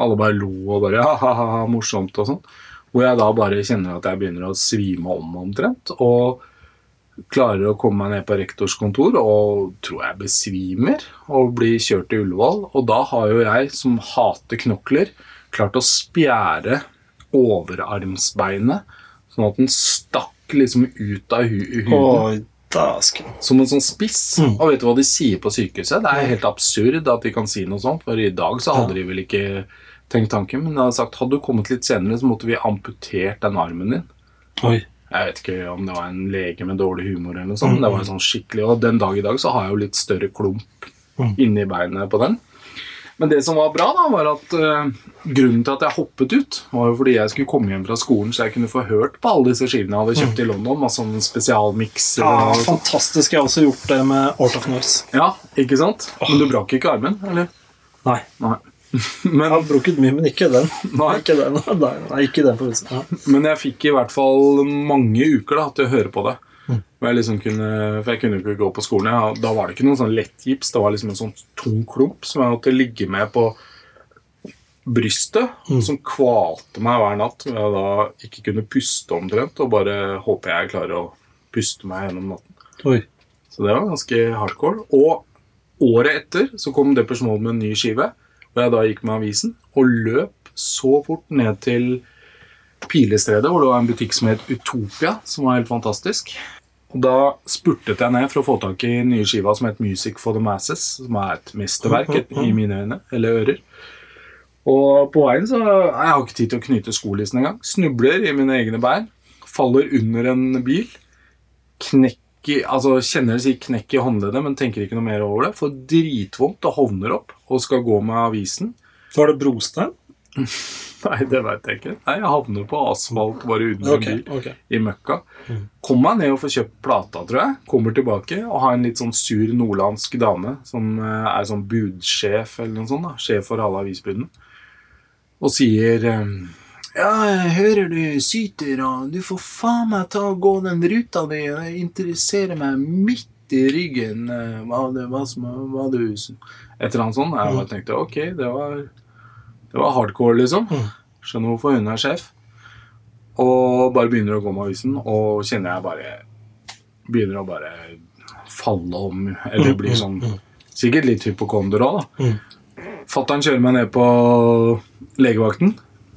alle bare lo og bare ha, ha, ha, ha, morsomt og sånn. Hvor jeg da bare kjenner at jeg begynner å svime om omtrent. Og klarer å komme meg ned på rektors kontor og tror jeg besvimer og blir kjørt til Ullevål. Og da har jo jeg, som hater knokler, klart å spjære overarmsbeinet sånn at den stakk liksom ut av hu huden som en sånn spiss. Og vet du hva de sier på sykehuset? Det er helt absurd at de kan si noe sånt, for i dag så hadde de vel ikke tenkt tanken, men de hadde sagt hadde du kommet litt senere, så måtte vi amputert den armen din. Oi. Jeg vet ikke om det var en lege med dårlig humor, eller noe sånt, Mm. det var jo sånn skikkelig, og den dag i dag så har jeg jo litt større klump inni beinet på den. Men det som var bra, da, var at uh, grunnen til at jeg hoppet ut, var jo fordi jeg skulle komme hjem fra skolen, så jeg kunne få hørt på alle disse skivene jeg hadde kjøpt i London. Masse sånn spesialmikser. Ja, fantastisk. Jeg har også gjort det med Art of Norse. Ja, ikke sant? Men du brakk ikke armen, eller? Nei. Nei. Jeg har brukket mye, men ikke den. Nei. Ikke den. Nei, nei, ikke den. Ja. men jeg fikk i hvert fall mange uker da, til å høre på det. Mm. jeg liksom kunne, for jeg kunne ikke gå på skolen. Ja. Da var det ikke noen sånn lettgips. Det var liksom en sånn tung klump som jeg måtte ligge med på brystet, som kvalte meg hver natt. Hvor jeg da ikke kunne puste omtrent, og bare håper jeg klarer å puste meg gjennom natten. Oi. Så det var ganske hardcore. Og året etter så kom Depeche Mode med en ny skive, og jeg da gikk med avisen og løp så fort ned til Pilestredet, hvor det var en butikk som het Utopia, som var helt fantastisk. Og da spurtet jeg ned for å få tak i nye skiva som het Music for the Masses, som er et mesterverk i mine øyne, eller ører. Og på veien så Jeg har ikke tid til å knyte skolissen engang. Snubler i mine egne bein. Faller under en bil. Knekk i Altså kjenner det si knekk i håndleddet, men tenker ikke noe mer over det. Får dritvondt og hovner opp og skal gå med avisen. Var det brostein? Nei, det veit jeg ikke. Nei, Jeg havner på asfalt bare under okay, en bil okay. i møkka. Kommer meg ned og får kjøpt plata, tror jeg. Kommer tilbake og har en litt sånn sur nordlandsk dame som eh, er sånn budsjef eller noe sånt. da, Sjef for alle avisbudene. Og sier eh, Ja, jeg hører du syter, og du får faen meg ta og gå den ruta di. Jeg interesserer meg midt i ryggen eh, hva, det, hva, som, hva du Et eller annet sånt. Jeg bare tenkte ok, det var, det var hardcore, liksom. Skjønner hvorfor hun er sjef. Og bare begynner å gå med avisen, og kjenner jeg bare Begynner å bare falle om, eller bli sånn Sikkert litt hypokonder òg, da. Fattern kjører meg ned på legevakten,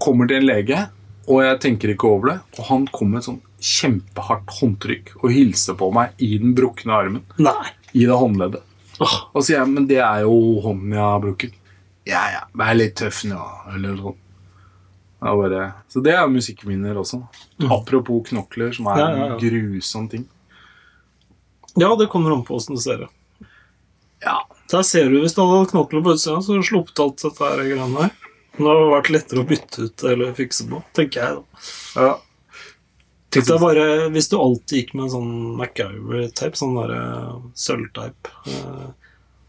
kommer til en lege, og jeg tenker ikke over det. Og han kom med et sånn kjempehardt håndtrykk og hilser på meg i den brukne armen. Nei. I det håndleddet. Og sier jeg, men det er jo hånden jeg har brukket. Ja, ja, vær litt tøff nå, eller noe sånt. Det er bare, så det er musikkminner også. Apropos knokler, som er Ja, ja, ja. en grusom ting. Ja, det kommer an på åssen du ser det. Ja, Der ser du, Hvis du hadde knokler på utsida, så sluppet alt dette her greiene her. Det hadde vært lettere å bytte ut eller fikse på, tenker jeg. da. ja. Tenk deg bare Hvis du alltid gikk med en sånn MacGyver-teip, sånn der eh, sølvteip eh,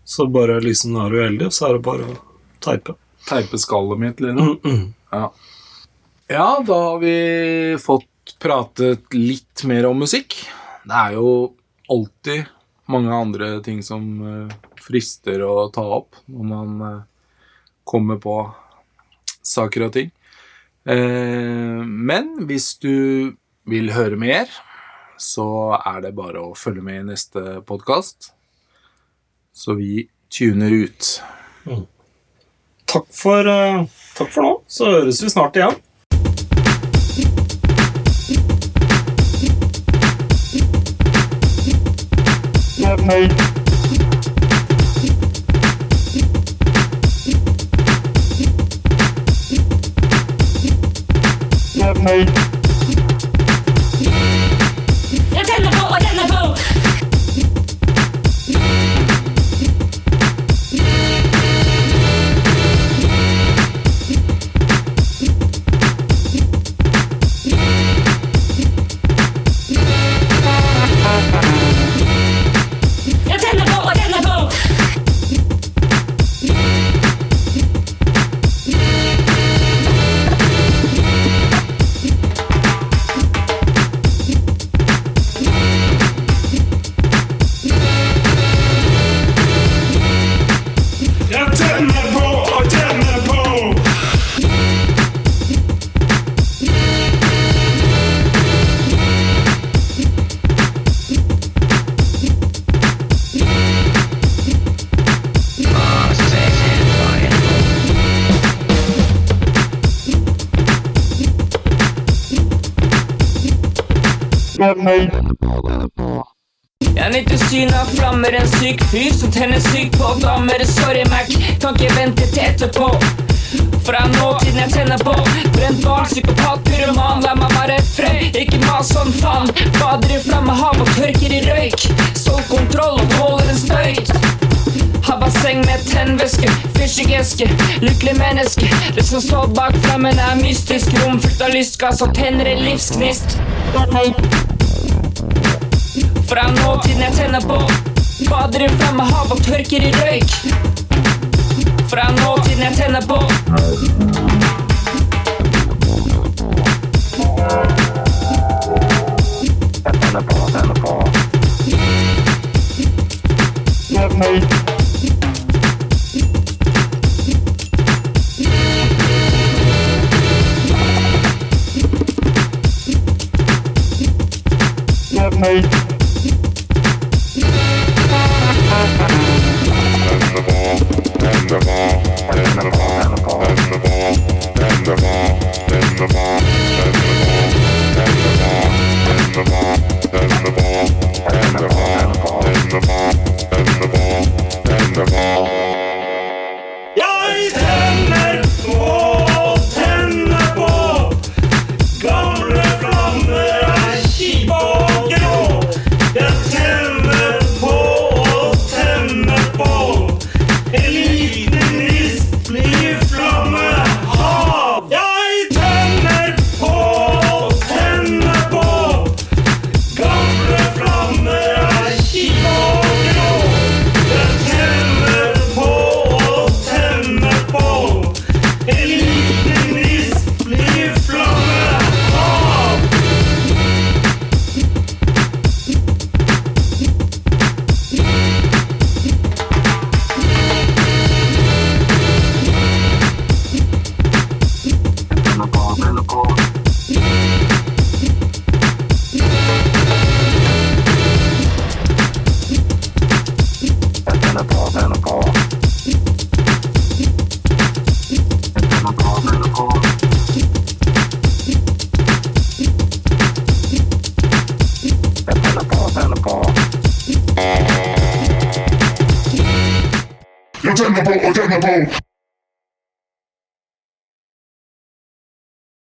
Så bare liksom er du uheldig, så er det bare å teipe. Teipe skallet mitt, liksom. Mm, mm. Ja. ja, da har vi fått pratet litt mer om musikk. Det er jo alltid mange andre ting som eh, frister å ta opp når man kommer på saker og ting. Eh, men hvis du vil høre mer, så er det bare å følge med i neste podkast. Så vi tuner ut. Takk, for, eh, takk for nå. Så høres vi snart igjen. Jeg lystgass og tenner en livsgnist. Fra nåtiden jeg tenner på Bader i flammehav og tørker i røyk Fra nåtiden jeg tenner på. Jeg the ball.